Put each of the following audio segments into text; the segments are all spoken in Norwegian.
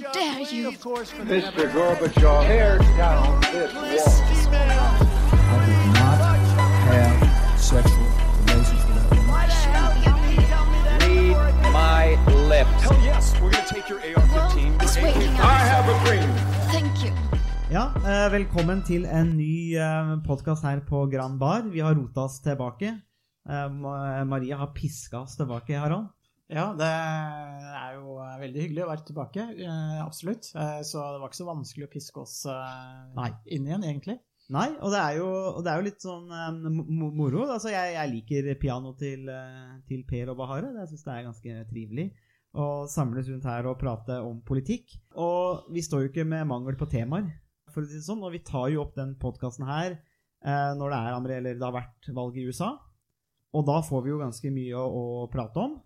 dare you? Mr. Gorbachev, tear down this wall. I did not have sexual relations with that woman. Read my lips. Hell yes, we're gonna take your AR-15. Well, it's waiting I have a dream. Thank you. Ja, eh, velkommen til en ny eh, podkast her på Grand Bar. Vi har rota oss tilbake. Eh, Maria har piska oss tilbake, Harald. Ja, det er jo eh, veldig hyggelig å være tilbake, eh, absolutt. Eh, Så det var ikke så vanskelig å piske oss inn igjen, egentlig. Nei, og det er jo, og det er jo litt sånn moro. Altså, jeg, jeg liker piano til, til Per og Bahare. Jeg syns det er ganske trivelig å samles rundt her og prate om politikk. Og vi står jo ikke med mangel på temaer, for å si det sånn. Og vi tar jo opp den podkasten her eh, når det, er, eller det har vært valg i USA. Og da får vi jo ganske mye å, å prate om.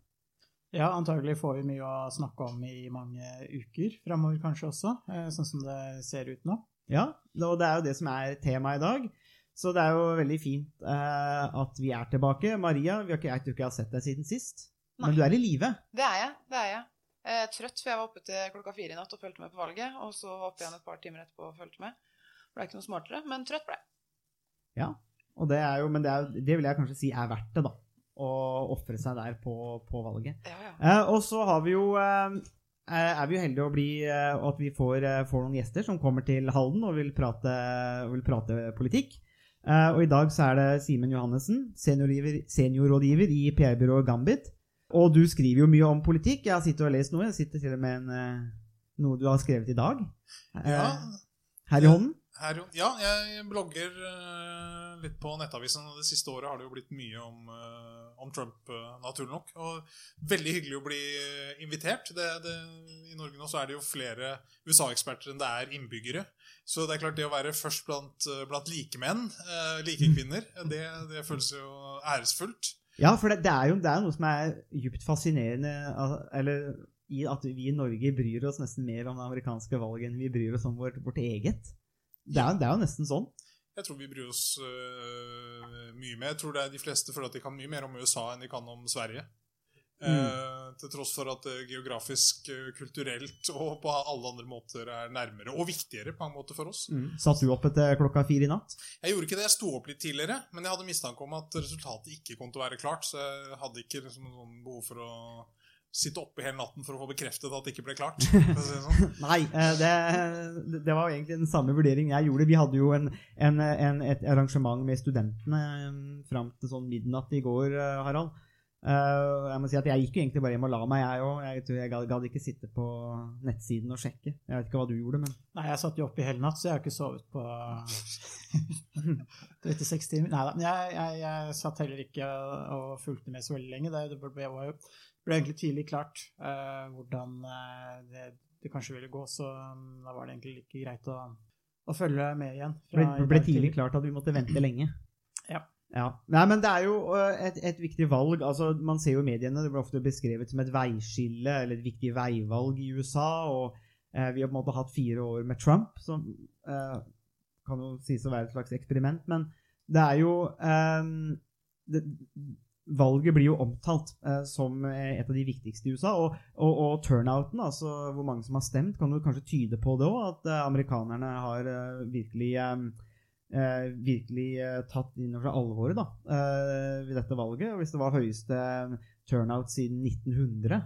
Ja, antagelig får vi mye å snakke om i mange uker framover kanskje også, eh, sånn som det ser ut nå. Ja, og det er jo det som er temaet i dag. Så det er jo veldig fint eh, at vi er tilbake. Maria, vi har ikke, jeg tror ikke jeg har sett deg siden sist. Men du er i live. Det er jeg. det er jeg. Eh, trøtt, for jeg var oppe til klokka fire i natt og fulgte med på valget. Og så var oppe igjen et par timer etterpå og fulgte med. Ble ikke noe smartere, men trøtt ble jeg. Ja, og det er jo, men det, er, det vil jeg kanskje si er verdt det, da. Å ofre seg der på, på valget. Ja, ja. Eh, og så har vi jo eh, er vi jo heldige å bli, eh, at vi får, eh, får noen gjester som kommer til Halden og vil prate, vil prate politikk. Eh, og i dag så er det Simen Johannessen, seniorrådgiver, seniorrådgiver i PR-byrået Gambit. Og du skriver jo mye om politikk. Jeg har sittet og lest noe. Jeg sitter til og med en, eh, noe du har skrevet i dag. Eh, Ja, Her i hånden. Her, ja, jeg blogger uh, litt på Nettavisen. Det siste året har det jo blitt mye om, uh, om Trump, uh, naturlig nok. Og veldig hyggelig å bli invitert. Det, det, I Norge nå så er det jo flere USA-eksperter enn det er innbyggere. Så det er klart det å være først blant, blant likemenn, likekvinner, det, det føles jo æresfullt. Ja, for det, det, er jo, det er noe som er djupt fascinerende Eller i at vi i Norge bryr oss nesten mer om det amerikanske valget enn vi bryr oss om vårt, vårt eget. Det er, det er jo nesten sånn. Jeg tror vi bryr oss uh, mye mer. Jeg tror det er de fleste føler at de kan mye mer om USA enn de kan om Sverige. Eh, til tross for at det geografisk, uh, kulturelt og på alle andre måter er nærmere og viktigere på en måte for oss. Satt du opp etter klokka fire i natt? Jeg gjorde ikke det, jeg sto opp litt tidligere, men jeg hadde mistanke om at resultatet ikke kom til å være klart, så jeg hadde ikke liksom noen behov for å sitte oppe hele natten for å få bekreftet at det ikke ble klart. sånn. Nei, eh, det, det var egentlig den samme vurdering jeg gjorde. Vi hadde jo en, en, en, et arrangement med studentene eh, fram til sånn midnatt i går, eh, Harald. Jeg må si at jeg gikk jo egentlig bare hjem og la meg, jeg òg. Jeg, tror jeg gadd- ikke sitte på nettsiden og sjekke. Jeg vet ikke hva du gjorde, men Nei, jeg satt jo oppe i hele natt, så jeg har ikke sovet på 36 timer. Nei da, jeg, jeg, jeg satt heller ikke og fulgte med så veldig lenge. Det, det ble, var jo, ble egentlig tidlig klart uh, hvordan eh, det, det kanskje ville gå, så um, da var det egentlig like greit å, å følge med igjen. det ble, ble tidlig klart at vi måtte vente lenge. Ja. Ja. Nei, men det er jo øh, et, et viktig valg. altså Man ser jo i mediene, det blir ofte beskrevet som et veiskille eller et viktig veivalg i USA. og uh, Vi har på en måte hatt fire år med Trump, som uh, kan jo sies å være et slags eksperiment. Men det er jo um, det, Valget blir jo omtalt eh, som eh, et av de viktigste i USA. Og, og, og turnouten, altså hvor mange som har stemt, kan jo kanskje tyde på det òg. At eh, amerikanerne har eh, virkelig eh, eh, virkelig tatt inn over seg alvoret da, ved dette valget. Og hvis det var høyeste turnout siden 1900,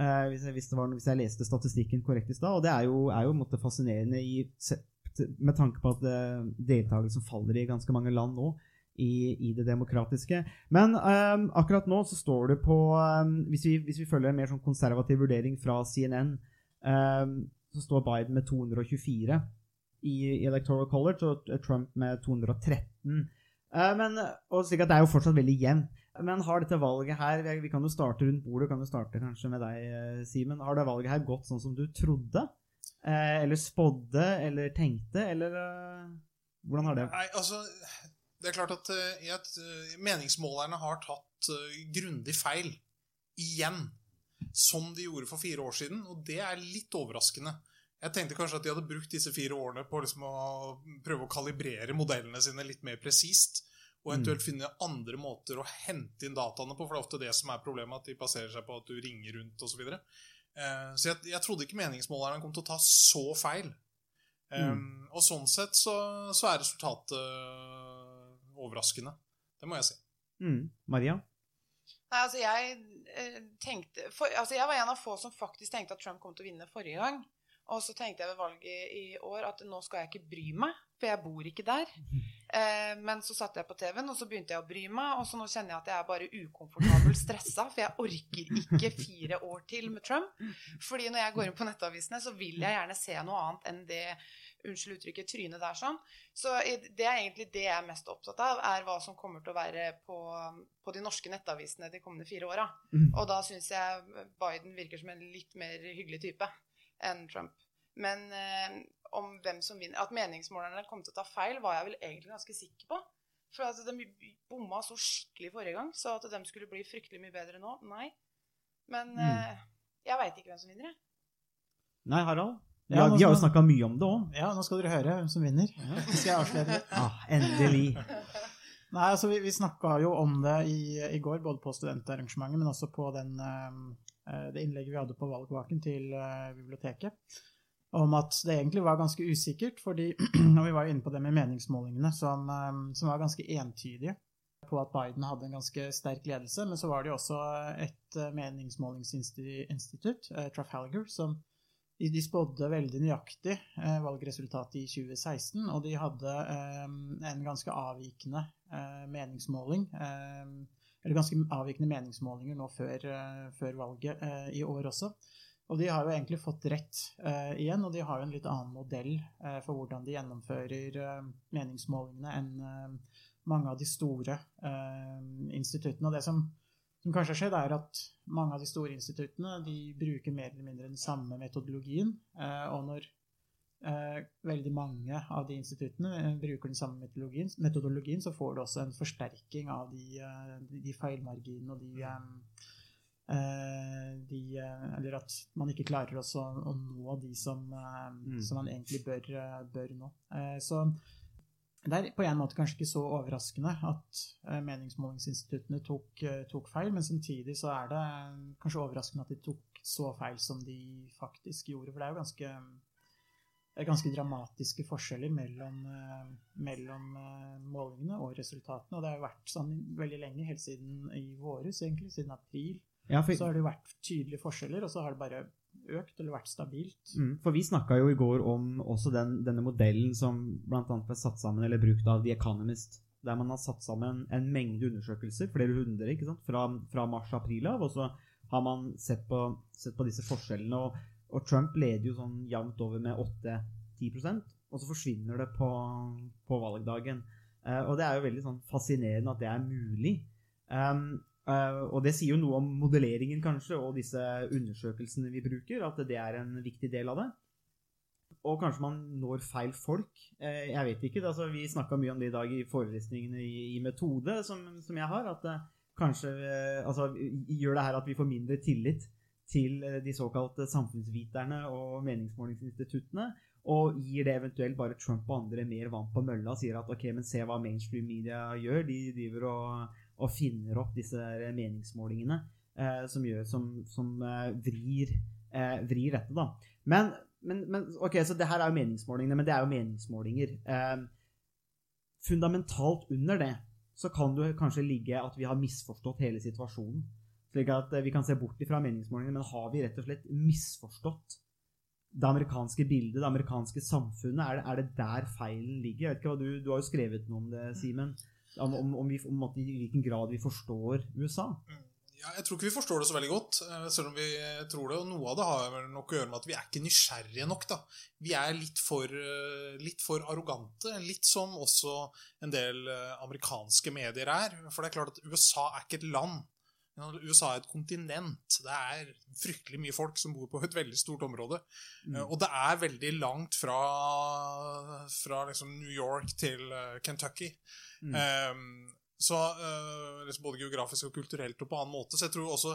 eh, hvis, hvis, var, hvis jeg leste statistikken korrekt i stad, og det er jo, er jo fascinerende i, med tanke på at deltakelsen faller i ganske mange land nå. I, i det demokratiske. Men um, akkurat nå så står det på um, hvis, vi, hvis vi følger en mer sånn konservativ vurdering fra CNN, um, så står Biden med 224 i Electoral College og Trump med 213. Uh, men, og slik det er jo fortsatt veldig jevnt. Men har dette valget her Vi vi kan jo starte rundt bordet, kan jo starte kanskje med deg, eh, Simen. Har det valget her gått sånn som du trodde? Eh, eller spådde, eller tenkte, eller eh, Hvordan har det Nei, altså, det er klart at eh, at, eh, meningsmålerne har tatt eh, grundig feil igjen, som de gjorde for fire år siden, og det er litt overraskende. Jeg tenkte kanskje at de hadde brukt disse fire årene på liksom å prøve å kalibrere modellene sine litt mer presist, og eventuelt finne andre måter å hente inn dataene på, for det er ofte det som er problemet, at de baserer seg på at du ringer rundt og Så, Eh, så jeg, jeg trodde ikke meningsmålerne kom til å ta så feil. Um, Og sånn sett så, så er resultatet overraskende. Det må jeg si. Mm. Maria? Nei, altså jeg eh, tenkte for, Altså jeg var en av få som faktisk tenkte at Trump kom til å vinne forrige gang. Og så tenkte jeg ved valget i år at nå skal jeg ikke bry meg, for jeg bor ikke der. Eh, men så satte jeg på TV-en, og så begynte jeg å bry meg. Og så nå kjenner jeg at jeg er bare ukomfortabelt stressa, for jeg orker ikke fire år til med Trump. Fordi når jeg går inn på nettavisene, så vil jeg gjerne se noe annet enn det unnskyld uttrykket, trynet der sånn. Så det er egentlig det jeg er mest opptatt av, er hva som kommer til å være på, på de norske nettavisene de kommende fire åra. Mm. Og da syns jeg Biden virker som en litt mer hyggelig type enn Trump. Men eh, om hvem som vinner At meningsmålerne kom til å ta feil, var jeg vel egentlig ganske sikker på. For at de bomma så skikkelig forrige gang, så at de skulle bli fryktelig mye bedre nå, nei. Men Mm. eh, jeg veit ikke hvem som vinner, jeg. Nei, Harald? Ja, vi har jo snakka mye om det òg. Ja, nå skal dere høre hvem som vinner. Skal jeg avsløre det? Ah, endelig. Nei, altså vi, vi snakka jo om det i, i går, både på studentarrangementet, men også på den, uh, det innlegget vi hadde på valgvaken til uh, biblioteket. Om at det egentlig var ganske usikkert, fordi og vi var jo inne på det med meningsmålingene, som, um, som var ganske entydige på at Biden hadde en ganske sterk ledelse. Men så var det jo også et uh, meningsmålingsinstitutt, Trafalgar, som de, de spådde veldig nøyaktig eh, valgresultatet i 2016, og de hadde eh, en ganske avvikende eh, meningsmåling. Eh, eller ganske avvikende meningsmålinger nå før, eh, før valget eh, i år også. Og de har jo egentlig fått rett igjen, og de har jo en litt annen modell for hvordan de gjennomfører meningsmålingene enn mange av de store instituttene. Og det som, som kanskje har skjedd, er at mange av de store instituttene de bruker mer eller mindre den samme metodologien. Eh, og når eh, veldig mange av de instituttene eh, bruker den samme metodologien, metodologien, så får du også en forsterking av de, de, feilmarginene og de de, eller at man ikke klarer å, nå de som, Mm. som man egentlig bør, bør nå. Så det er på en måte kanskje ikke så overraskende at eh, meningsmålingsinstituttene tok, eh, tok feil, men samtidig så er det eh, kanskje overraskende at de tok så feil som de faktisk gjorde. For det er jo ganske, er ganske dramatiske forskjeller mellom, mellom målingene og resultatene. Og det har jo vært sånn veldig lenge, helt siden i våres, egentlig, siden april. Ja, for, Så har det jo vært tydelige forskjeller, og så har det bare økt eller vært stabilt. mm, for vi snakka jo i går om også den, denne modellen som bl.a. ble satt sammen eller brukt av The Economist. Der man har satt sammen en mengde undersøkelser, flere hundre, ikke sant, fra, fra mars-april av. Og så har man sett på, sett på disse forskjellene. Og, og Trump leder jo sånn jevnt over med 8-10% og så forsvinner det på, på valgdagen. Eh, og det er jo veldig sånn fascinerende at det er mulig. Um, og det sier jo noe om modelleringen, kanskje, og disse undersøkelsene vi bruker, at det er en viktig del av det. Og kanskje man når feil folk. Eh, jeg vet ikke. Altså, vi snakka mye om det i dag i forelesningene i, i metode, som, som jeg har. At eh, kanskje eh, altså, gjør det her at vi får mindre tillit til eh, de såkalte samfunnsviterne og meningsmålingsinstituttene. Og gir det eventuelt bare Trump og andre mer vann på mølla og sier at ok, men se hva mainstream media gjør. De driver og, og finner opp disse meningsmålingene eh, som, gjør, som, som eh, vrir, eh, vrir dette, da. Men, men, men ok, så det her er jo meningsmålingene, men det er jo meningsmålinger. Eh, fundamentalt under det så kan det kanskje ligge at vi har misforstått hele situasjonen. Slik at eh, vi kan se bort fra meningsmålingene, men har vi rett og slett misforstått det amerikanske bildet, det amerikanske samfunnet? Er det, er det der feilen ligger? Jeg vet ikke hva Du, du har jo skrevet noe om det, Simen. Om, om, om, vi, om at i hvilken grad vi forstår USA. Ja, jeg tror ikke vi forstår det så veldig godt, eh, selv om vi tror det. Og noe av det har nok å gjøre med at vi er ikke nysgjerrige nok. da. Vi er litt for, eh, litt for arrogante, litt som også en del eh, amerikanske medier er. For det er klart at USA er ikke et land. USA er et kontinent. Det er fryktelig mye folk som bor på et veldig stort område. Mm. Og det er veldig langt fra, fra liksom New York til Kentucky. Mm. Um, så uh, liksom både geografisk og kulturelt og på annen måte. Så jeg tror også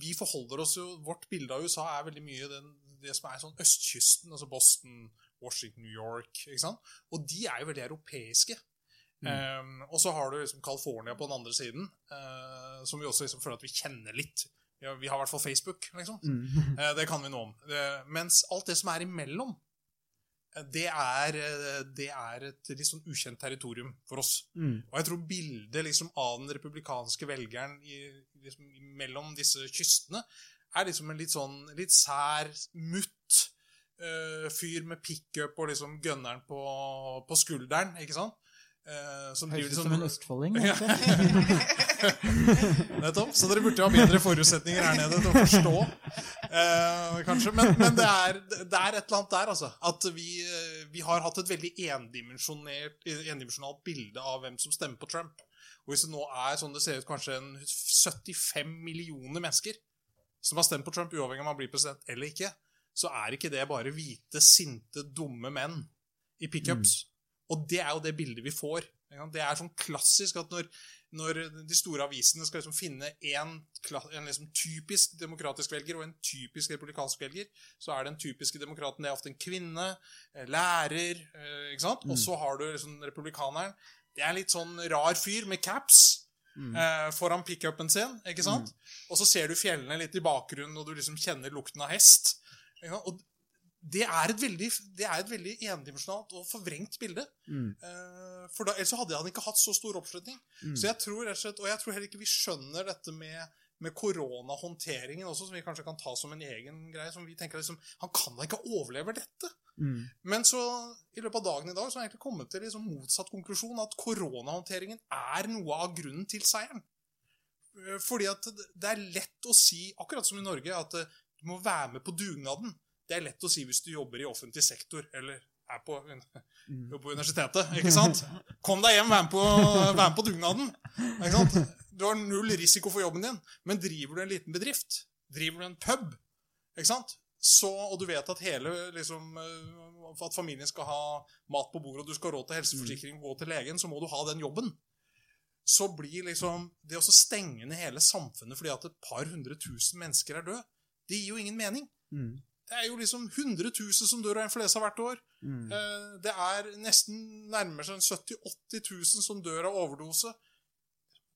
vi forholder oss jo Vårt bilde av USA er veldig mye den, det som er sånn østkysten, altså Boston, Washington, New York. ikke sant? Og de er jo veldig europeiske. Um, og så har du liksom California på den andre siden, uh, som vi også liksom føler at vi kjenner litt. ja, Vi har i hvert fall Facebook, liksom. Mm. uh, Det kan vi noe om. Mens alt det som er imellom, det er, eh, det er et litt sånn ukjent territorium for oss. Mm. Og jeg tror bildet liksom av den republikanske velgeren i, liksom, mellom disse kystene er liksom en litt sånn litt sær, mutt uh, fyr med pickup og liksom gunneren på, på skulderen, ikke sant? Som Høres ut liksom- som en østfolding. Ja. Nettopp. Så dere burde jo ha bedre forutsetninger her nede til å forstå, uh, kanskje. Men, men det, er, det er et eller annet der, altså. At vi, eh, vi har hatt et veldig endimensjonalt bilde av hvem som stemmer på Trump. Og hvis det nå er sånn det ser ut, kanskje en 75 millioner mennesker som har stemt på Trump, uavhengig av om han blir president eller ikke, så er ikke det bare hvite, sinte, dumme menn i pickups. Og det er jo det bildet vi får. Det er sånn klassisk at når, når de store avisene skal liksom finne en, en liksom typisk demokratisk velger og en typisk republikansk velger, så er den typiske demokraten det er ofte en kvinne, eh, lærer, eh, ikke sant? Og så har du liksom republikaneren. Det er en litt sånn rar fyr med caps eh, foran pickupen sin, ikke sant? Og så ser du fjellene litt i bakgrunnen, og du liksom kjenner lukten av hest. Ikke? Og det er et veldig, det er et veldig endimensjonalt og forvrengt bilde. Mm. Eh, For da, ellers hadde han ikke hatt så stor oppslutning. Mm. Så jeg tror rett og slett, Og jeg tror heller ikke vi skjønner dette med, med koronahåndteringen også, som vi kanskje kan ta som en egen greie. som vi tenker liksom, Han kan da ikke overleve dette? Mm. Men så i løpet av dagen i dag så har jeg egentlig kommet til liksom motsatt konklusjon, at koronahåndteringen er noe av grunnen til seieren. Eh, Fordi at det- det er lett å si, akkurat som i Norge, at eh, du må være med på dugnaden. Det er lett å si hvis du jobber i offentlig sektor, eller er på, jobber på universitetet, ikke sant? Kom deg hjem, vær med på, vær med på dugnaden. Ikke sant? Du har null risiko for jobben din, men driver du en liten bedrift, driver du en pub, ikke sant? Så, og du vet at hele, liksom, eh, at familien skal ha mat på bordet, og du skal ha råd til helseforsikring og gå til legen, så må du ha den jobben. Så blir liksom det å stenge ned hele samfunnet fordi at et par hundre tusen mennesker er døde, det gir jo ingen mening. Mm. Det er jo liksom 100 000 som dør av influensa hvert år. Mm. Eh, Det er nesten nærmer seg 70 000-80 000 som dør av overdose.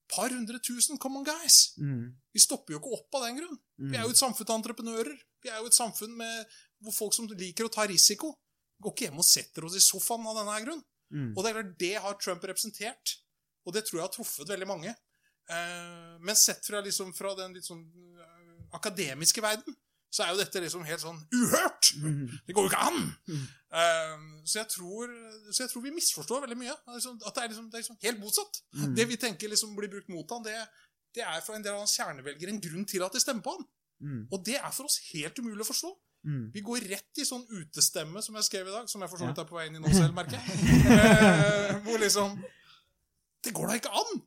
Par hundre tusen, come on, guys! Mm. Vi stopper jo ikke opp av den grunn. Vi er jo et samfunn av entreprenører. Vi er jo et samfunn med, hvor folk som liker å ta risiko. Går ikke hjem og setter oss i sofaen av denne grunn. Mm. Og det, er klart, det har Trump representert, og det tror jeg har truffet veldig mange. Eh, men sett fra, liksom, fra den litt sånn eh, akademiske verden, så er jo dette liksom helt sånn uhørt! Det går jo ikke an! Eh, så, jeg tror, så jeg tror vi misforstår veldig mye. Altså, At det er, liksom, det er liksom helt motsatt. Det vi tenker liksom blir brukt mot han, det, det er for en del av hans kjernevelgere en grunn til at de stemmer på han. Mm. Og det er for oss helt umulig å forstå. Mm. Vi går rett i sånn utestemme, som jeg skrev i dag, som jeg for så vidt er på vei inn i nå selv, merker jeg. Eh, hvor liksom Det går da ikke an!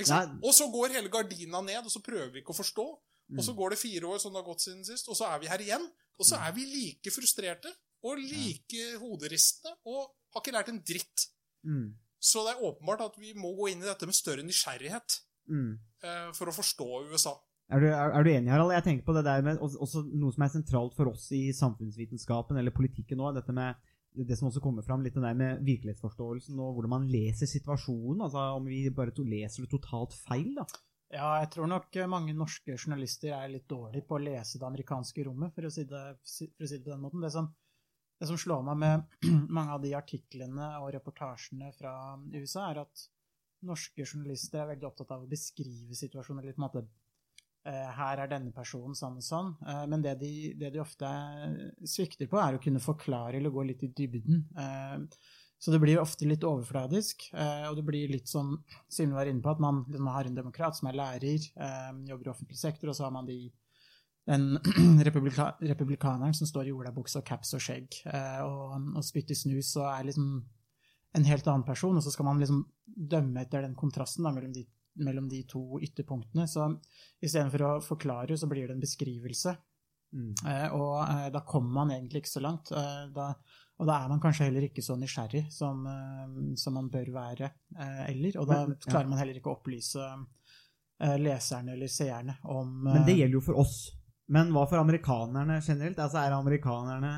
Ikke. Og så går hele gardina ned, og så prøver vi ikke å forstå. Og Mm. så går det fire år som det har gått siden sist, og så er vi her igjen. Og så er vi like frustrerte og like hoderistende og har ikke lært en dritt. Mm. Så det er åpenbart at vi må gå inn i dette med større nysgjerrighet Mm. uh, for å forstå USA. Er du, er, er du enig, Harald? Jeg tenker på det der med også noe som er sentralt for oss i samfunnsvitenskapen eller politikken nå. Dette med det som også kommer fram, litt det der med virkelighetsforståelsen og hvordan man leser situasjonen. altså Om vi bare to leser det totalt feil, da. Ja, jeg tror nok eh, mange norske journalister er litt dårlige på å lese det amerikanske rommet, for å si det, for å si det på den måten. Det som, det som slår meg med mange av de artiklene og reportasjene fra USA, er at norske journalister er veldig opptatt av å beskrive situasjonen litt på en måte eh, her er denne personen sånn og sånn. Eh, Men det de, det de ofte svikter på, er å kunne forklare eller gå litt i dybden. Så det blir ofte litt overfladisk, eh, og det blir litt som Simen var inne på, at man liksom har en demokrat som er lærer, eh, jobber i offentlig sektor, og så har man de den republika republikaneren som står i olabukse og caps og skjegg eh, og, og spytter snus og er liksom en helt annen person, og så skal man liksom dømme etter den kontrasten da, mellom, de, mellom de to ytterpunktene. Så istedenfor å forklare, så blir det en beskrivelse. Mm. Eh, og eh, da kommer man egentlig ikke så langt. Eh, da, og da er man kanskje heller ikke så nysgjerrig som, eh, som man bør være eh, eller. Og da klarer man heller ikke å opplyse eh, leserne eller seerne om Men det eh, gjelder jo for oss. Men hva for amerikanerne generelt? Altså Er amerikanerne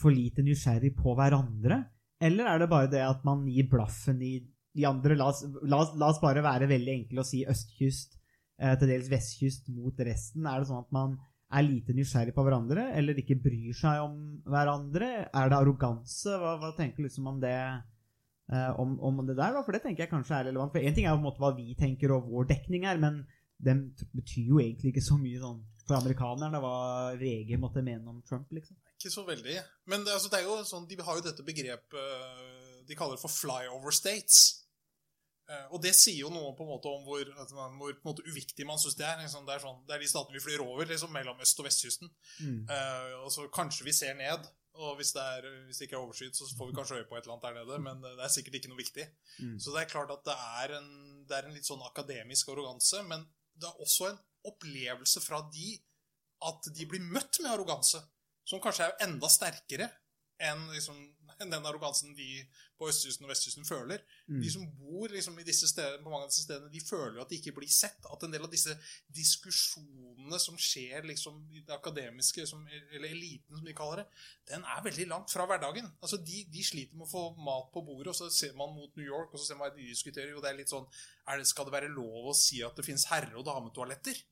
for lite nysgjerrig på hverandre? Eller er det bare det at man gir blaffen i de andre? La oss, la oss, la oss bare være veldig enkle og si østkyst eh, til dels vestkyst mot resten? Er det sånn at man er lite nysgjerrig på hverandre, eller ikke bryr seg om hverandre? Er det arroganse? Hva, hva tenker du liksom om det? eh, om, om det der, da? For det tenker jeg kanskje er relevant. For én ting er jo på en måte hva vi tenker og vår dekning er, men den betyr jo egentlig ikke så mye sånn for amerikanerne hva VG måtte mene om Trump, liksom. Ikke så veldig. Men det, altså, det er jo sånn, de har jo dette begrepet eh, de kaller for flyover states. Eh, Og det sier jo noe på en måte om hvor, man, hvor måte uviktig man syns det er. Liksom, det, er sånn, det er de statene vi flyr over liksom, mellom øst- og vestkysten. Mm. Uh, og så kanskje vi ser ned. Og hvis det, er, hvis det ikke er overskyet, så får vi kanskje øye på et eller annet der nede. Men det er sikkert ikke noe viktig. Mm. Så det er klart at det er, en, det er en litt sånn akademisk arroganse. Men det er også en opplevelse fra de at de blir møtt med arroganse. Som kanskje er enda sterkere enn liksom, enn den arrogansen de på østkysten og vestkysten føler. Mm. De som bor liksom, i disse stedene, på mange av disse stedene, de føler at de ikke blir sett. At en del av disse diskusjonene som skjer liksom, i det akademiske, som, eller eliten som de kaller det, den er veldig langt fra hverdagen. Altså, de, de sliter med å få mat på bordet, og så ser man mot New York, og så ser man hva de diskuterer. Jo, det er litt sånn er det, Skal det være lov å si at det finnes herre- og dametoaletter?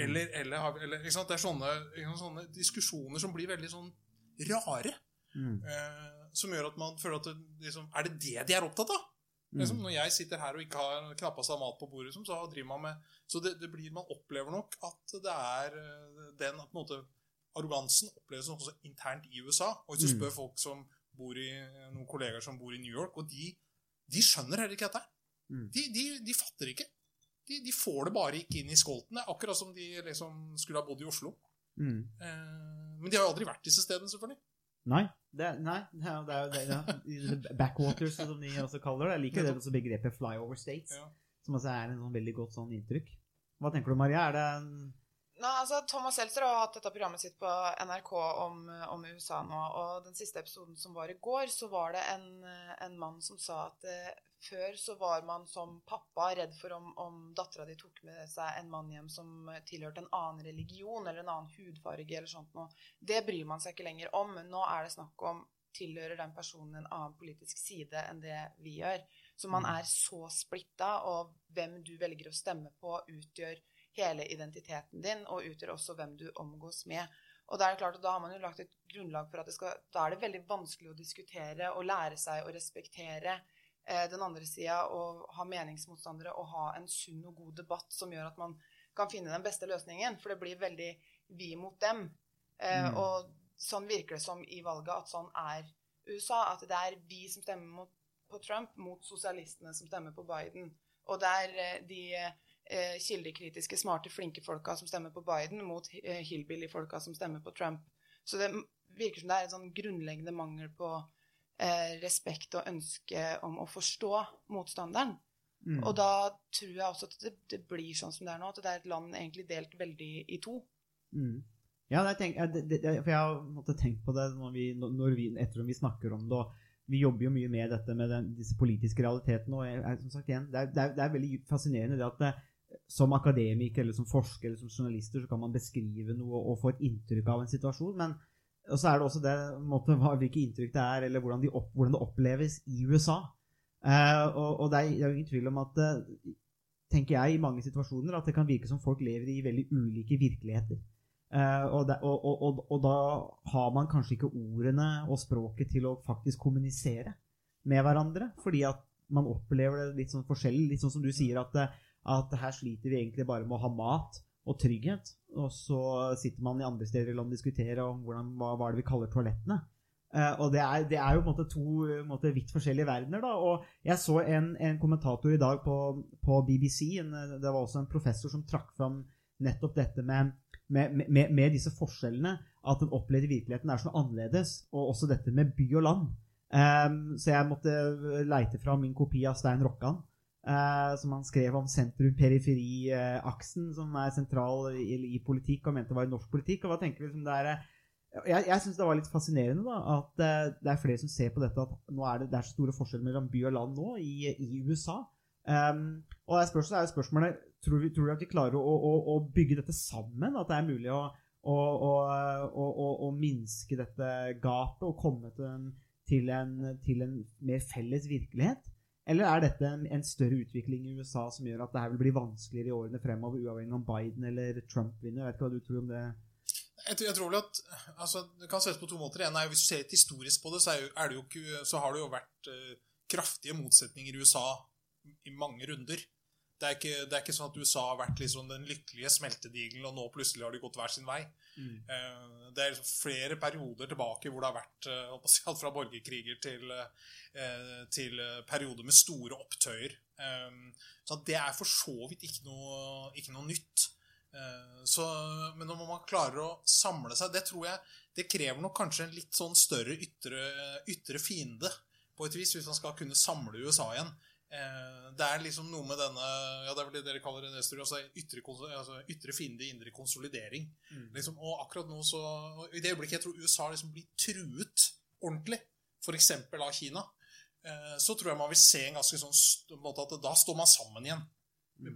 Eller, eller, eller ikke sant? Det er sånne, sånne diskusjoner som blir veldig sånn rare. Mm. Eh, som gjør at man føler at det, liksom, Er det det de er opptatt av? Liksom, når jeg sitter her og ikke har knappast av mat på bordet, liksom, så driver man med Så det, det blir, man opplever nok at det er eh, den på en måte, Arrogansen oppleves også internt i USA. Og hvis du Mm. spør folk som bor i noen kollegaer som bor i New York, og de, de skjønner heller ikke dette. Mm. De, de, de fatter ikke. De, de får det bare ikke inn i skolten. Akkurat som de liksom skulle ha bodd i Oslo. Mm. Eh, men de har jo aldri vært disse stedene, selvfølgelig. Nei. Det, nei, det er jo det, det Backwaters, som de også kaller det. Jeg liker det også begrepet flyover states, Ja. som altså er en sånn veldig godt sånn inntrykk. Hva tenker du, Maria? Er det en Nei, altså Thomas Seltzer har hatt dette programmet sitt på NRK om, om USA nå, og den siste episoden som var i går, så var det en, en mann som sa at eh, før så var man som pappa redd for om, om dattera di tok med seg en mann hjem som tilhørte en annen religion eller en annen hudfarge eller sånt noe. Det bryr man seg ikke lenger om. Nå er det snakk om tilhører den personen en annen politisk side enn det vi gjør. Så man er så splitta, og hvem du velger å stemme på, utgjør hele identiteten din, og utgjør også hvem du omgås med. Og da er det klart at da har man jo lagt et grunnlag for at det skal Da er det veldig vanskelig å diskutere og lære seg å respektere eh, den andre sida og ha meningsmotstandere og ha en sunn og god debatt som gjør at man kan finne den beste løsningen. For det blir veldig vi mot dem. Eh, Mm. Og sånn virker det som i valget at sånn er USA. At det er vi som stemmer mot, på Trump, mot sosialistene som stemmer på Biden. Og det er eh, de eh, kildekritiske, smarte, flinke folka som stemmer på Biden, mot eh, hillbilly-folka som stemmer på Trump. Så det virker som det er en sånn grunnleggende mangel på eh, respekt og ønske om å forstå motstanderen. mm. Og da tror jeg også at det, det blir sånn som det er nå, at det er et land egentlig delt veldig i to. Mm. Ja, det tenk, ja, det, det, for jeg har måttet tenkt på det når vi, når vi, etter vi snakker om det. og Vi jobber jo mye med dette med den, disse politiske realitetene. og jeg, jeg, som sagt igjen, det er, det, er, det er veldig fascinerende det at som akademiker eller som forsker eller som journalister så kan man beskrive noe og få et inntrykk av en situasjon. men og så er det også det, måte, hvilke inntrykk det er, eller hvordan, de opp, hvordan det oppleves i USA. Eh, og, og det er, jo ingen tvil om at eh, tenker jeg, i mange situasjoner at det kan virke som folk lever i veldig ulike virkeligheter. Eh, og, det, og, og da har man kanskje ikke ordene og språket til å faktisk kommunisere med hverandre, fordi at man opplever det litt sånn forskjellig. Litt sånn som du sier, at, eh, at her sliter vi egentlig bare med å ha mat og trygghet, og så sitter man i andre steder i landet og diskuterer om hvordan, hva, hva er det vi kaller toalettene. Uh, og det er, det er jo måte to måte, vidt forskjellige verdener. da, og Jeg så en, en kommentator i dag på, på BBC. En, det var også en professor som trakk fram nettopp dette med, med, med, med disse forskjellene. At den opplevde virkeligheten er så annerledes. Og også dette med by og land. Um, så jeg måtte leite fram min kopi av Stein Rokkan. Eh, som han skrev om sentrum-periferi-aksen, som er sentral i, i politikk, og mente var i norsk politikk. og hva tenker du liksom det er eh, jeg, jeg syns det var litt fascinerende da, at eh, det er flere som ser på dette at nå er det, det er så store forskjeller mellom by og land nå i, i USA. Um, og det er spørsmålet, er spørsmålet tror, vi, tror vi at vi klarer å, å, å bygge dette sammen? At det er mulig å, å minske dette gapet og komme til en, til en, til en mer felles virkelighet? Eller er dette en, en større utvikling i USA som gjør at det vil bli vanskeligere i årene fremover, uavhengig om Biden eller Trump vinner? Jeg vet ikke hva du tror om det? Jeg, tror- jeg tror at altså, Det kan ses på to måter. En er, jo, Hvis du ser litt historisk på det, så, det jo så har det jo vært uh, kraftige motsetninger i USA i mange runder. Det er, ikke, det er ikke sånn at USA har vært liksom den lykkelige smeltedigelen, og nå plutselig har de gått hver sin vei. Eh, det er liksom flere perioder tilbake hvor det har vært alt fra borgerkriger til, uh, til perioder med store opptøyer. Så det er for så vidt ikke noe, ikke noe nytt. Så, men når man klarer å samle seg Det tror jeg det krever nok kanskje en litt sånn større ytre, ytre fiende, på et vis, hvis man skal kunne samle USA igjen. Eh, Det er liksom noe med denne ja, det er vel det dere kaller det, altså ytre, altså ytre fiende, indre konsolidering. Liksom, og akkurat nå så I det øyeblikket jeg tror USA liksom blir truet ordentlig, f.eks. av Kina, eh, så tror jeg man vil se en ganske sånn måte at da står man sammen igjen.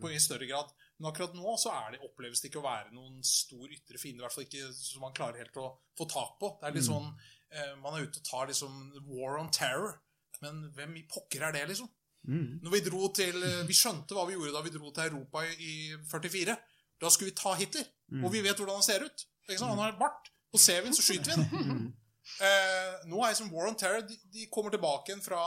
På, I større grad. Men akkurat nå så er det, oppleves det ikke å være noen stor ytre fiende. I hvert fall ikke som man klarer helt å få tak på. Det er litt sånn, eh, Man er ute og tar liksom war on terror. Men hvem i pokker er det, liksom? Mm. Når vi dro til eh, Vi skjønte hva vi gjorde da vi dro til Europa i, i 44. Da skulle vi ta Hitler. Og vi vet hvordan han ser ut. Ikke sant? Han har bart. Og ser vi ham, så skyter vi den. Eh, nå er liksom War on Terror de, de kommer tilbake igjen fra,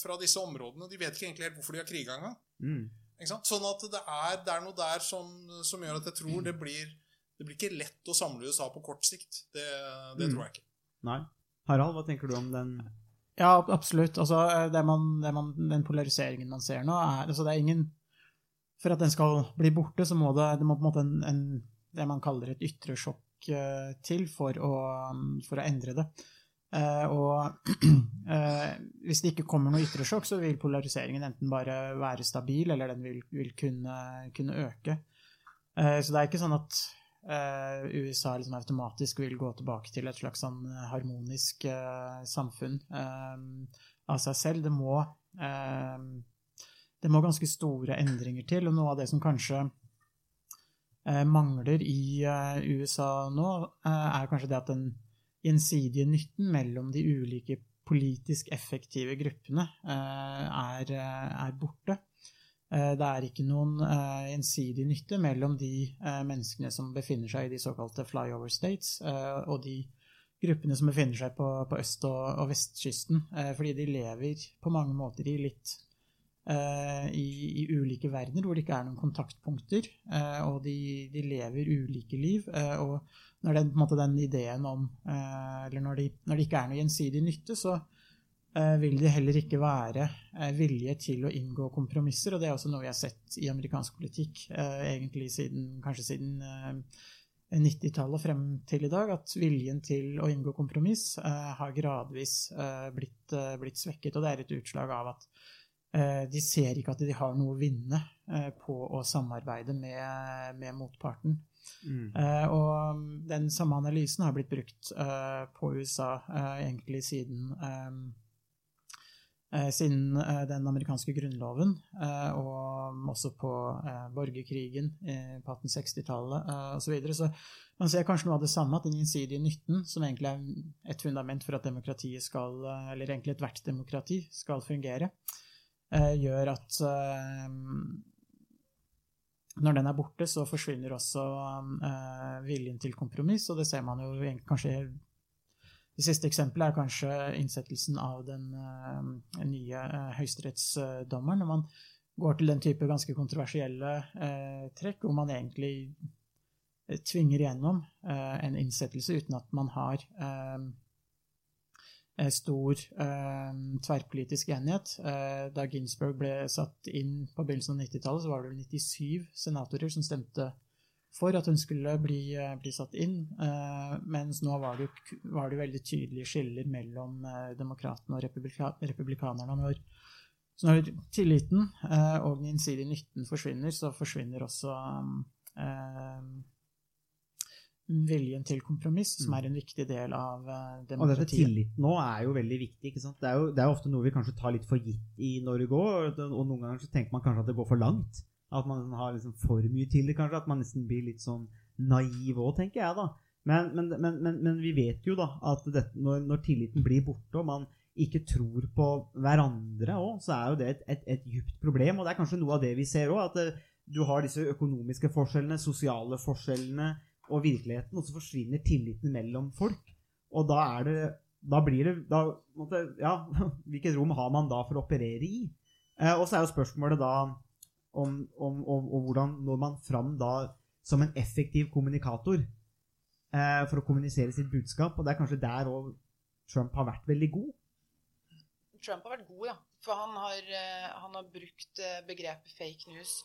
fra disse områdene. De vet ikke egentlig helt hvorfor de har kriga engang. Mm. Sånn at det er, det er noe der som, som gjør at jeg tror det blir Det blir ikke lett å samle USA på kort sikt. Det, det Mm. tror jeg ikke. Nei. Harald, hva tenker du om den? Ja, absolutt. Altså, det man, det man, den polariseringen man ser nå, er altså, Det er ingen For at den skal bli borte, så må det, det må på en måte en, en, det man kaller et ytre sjokk uh, til for å, for å endre det. Uh, og uh, hvis det ikke kommer noe ytre sjokk, så vil polariseringen enten bare være stabil, eller den vil, vil kunne, kunne øke. Eh, så det er ikke sånn at eh, USA liksom automatisk vil gå tilbake til et slags sånn harmonisk eh, samfunn eh, av seg selv. Det må, eh, det må ganske store endringer til, og noe av det som kanskje eh, mangler i eh, USA nå, eh, er kanskje det at den gjensidige nytten mellom de ulike politisk effektive gruppene eh, er, eh, er borte. Eh, Det er ikke noen ensidig gjensidig nytte mellom de eh, menneskene som befinner seg i de såkalte flyover states, eh, og de gruppene som befinner seg på, på øst- og, og vestkysten, eh, fordi de lever på mange måter i litt eh, i, i ulike verdener hvor det ikke er noen kontaktpunkter, eh, og de, de lever ulike liv. eh, og når den, måte, den ideen om eh, Eller når, de, når det ikke er noe gjensidig nytte, så eh, vil det heller ikke være eh, vilje til å inngå kompromisser. Og det er også noe vi har sett i amerikansk politikk eh, egentlig siden, kanskje siden eh, 90-tallet og frem til i dag, at viljen til å inngå kompromiss eh, har gradvis eh, blitt, eh, blitt svekket. Og det er et utslag av at eh, de ser ikke at de har noe å vinne eh, på å samarbeide med, med motparten. Mm. Eh, og den samme analysen har blitt brukt eh, på USA eh, egentlig siden eh, eh, siden eh, den amerikanske grunnloven, eh, og også på eh, borgerkrigen eh, på 1860-tallet eh, osv. Så, videre. så man ser kanskje noe av det samme, at den gjensidige nytten, som egentlig er et fundament for at demokratiet skal, eh, eller egentlig ethvert demokrati skal fungere, eh, gjør at eh, når den er borte, så forsvinner også eh, viljen til kompromiss, og det ser man jo kanskje Det siste eksempelet er kanskje innsettelsen av den eh, nye eh, høyesterettsdommeren. Når man går til den type ganske kontroversielle eh, trekk, hvor man egentlig tvinger igjennom en innsettelse uten at man har stor eh, tverrpolitisk enighet. Eh, da Ginsburg ble satt inn på begynnelsen av 90-tallet, så var det vel 97 senatorer som stemte for at hun skulle bli, eh, bli satt inn, eh, mens nå var det, var det veldig tydelige skiller mellom eh, demokratene og republika republikanerne. Når, så når tilliten eh, og den gjensidige nytten forsvinner, så forsvinner også eh, viljen til kompromiss, som er en viktig del av demokratiet. Og dette tilliten nå er jo veldig viktig. ikke sant? Det er jo, det er ofte noe vi kanskje tar litt for gitt i Norge òg, og og noen ganger så tenker man kanskje at det går for langt. At man har liksom for mye til det, kanskje. At man nesten blir litt sånn naiv òg, tenker jeg, da. Men, men, men, men, vi vet jo da at dette, når, når tilliten blir borte, og man ikke tror på hverandre òg, så er jo det et, et, et djupt problem. Og det er kanskje noe av det vi ser òg, at eh, du har disse økonomiske forskjellene, sosiale forskjellene og virkeligheten, og så forsvinner tilliten mellom folk. Og da er det Da blir det da, måtte, Ja, hvilket rom har man da for å operere i? Eh, og så er jo spørsmålet da om, om, om, om hvordan når man fram da som en effektiv kommunikator eh, for å kommunisere sitt budskap. Og det er kanskje der òg Trump har vært veldig god. Trump har vært god, ja. For han har, eh, han har brukt eh, begrepet fake news.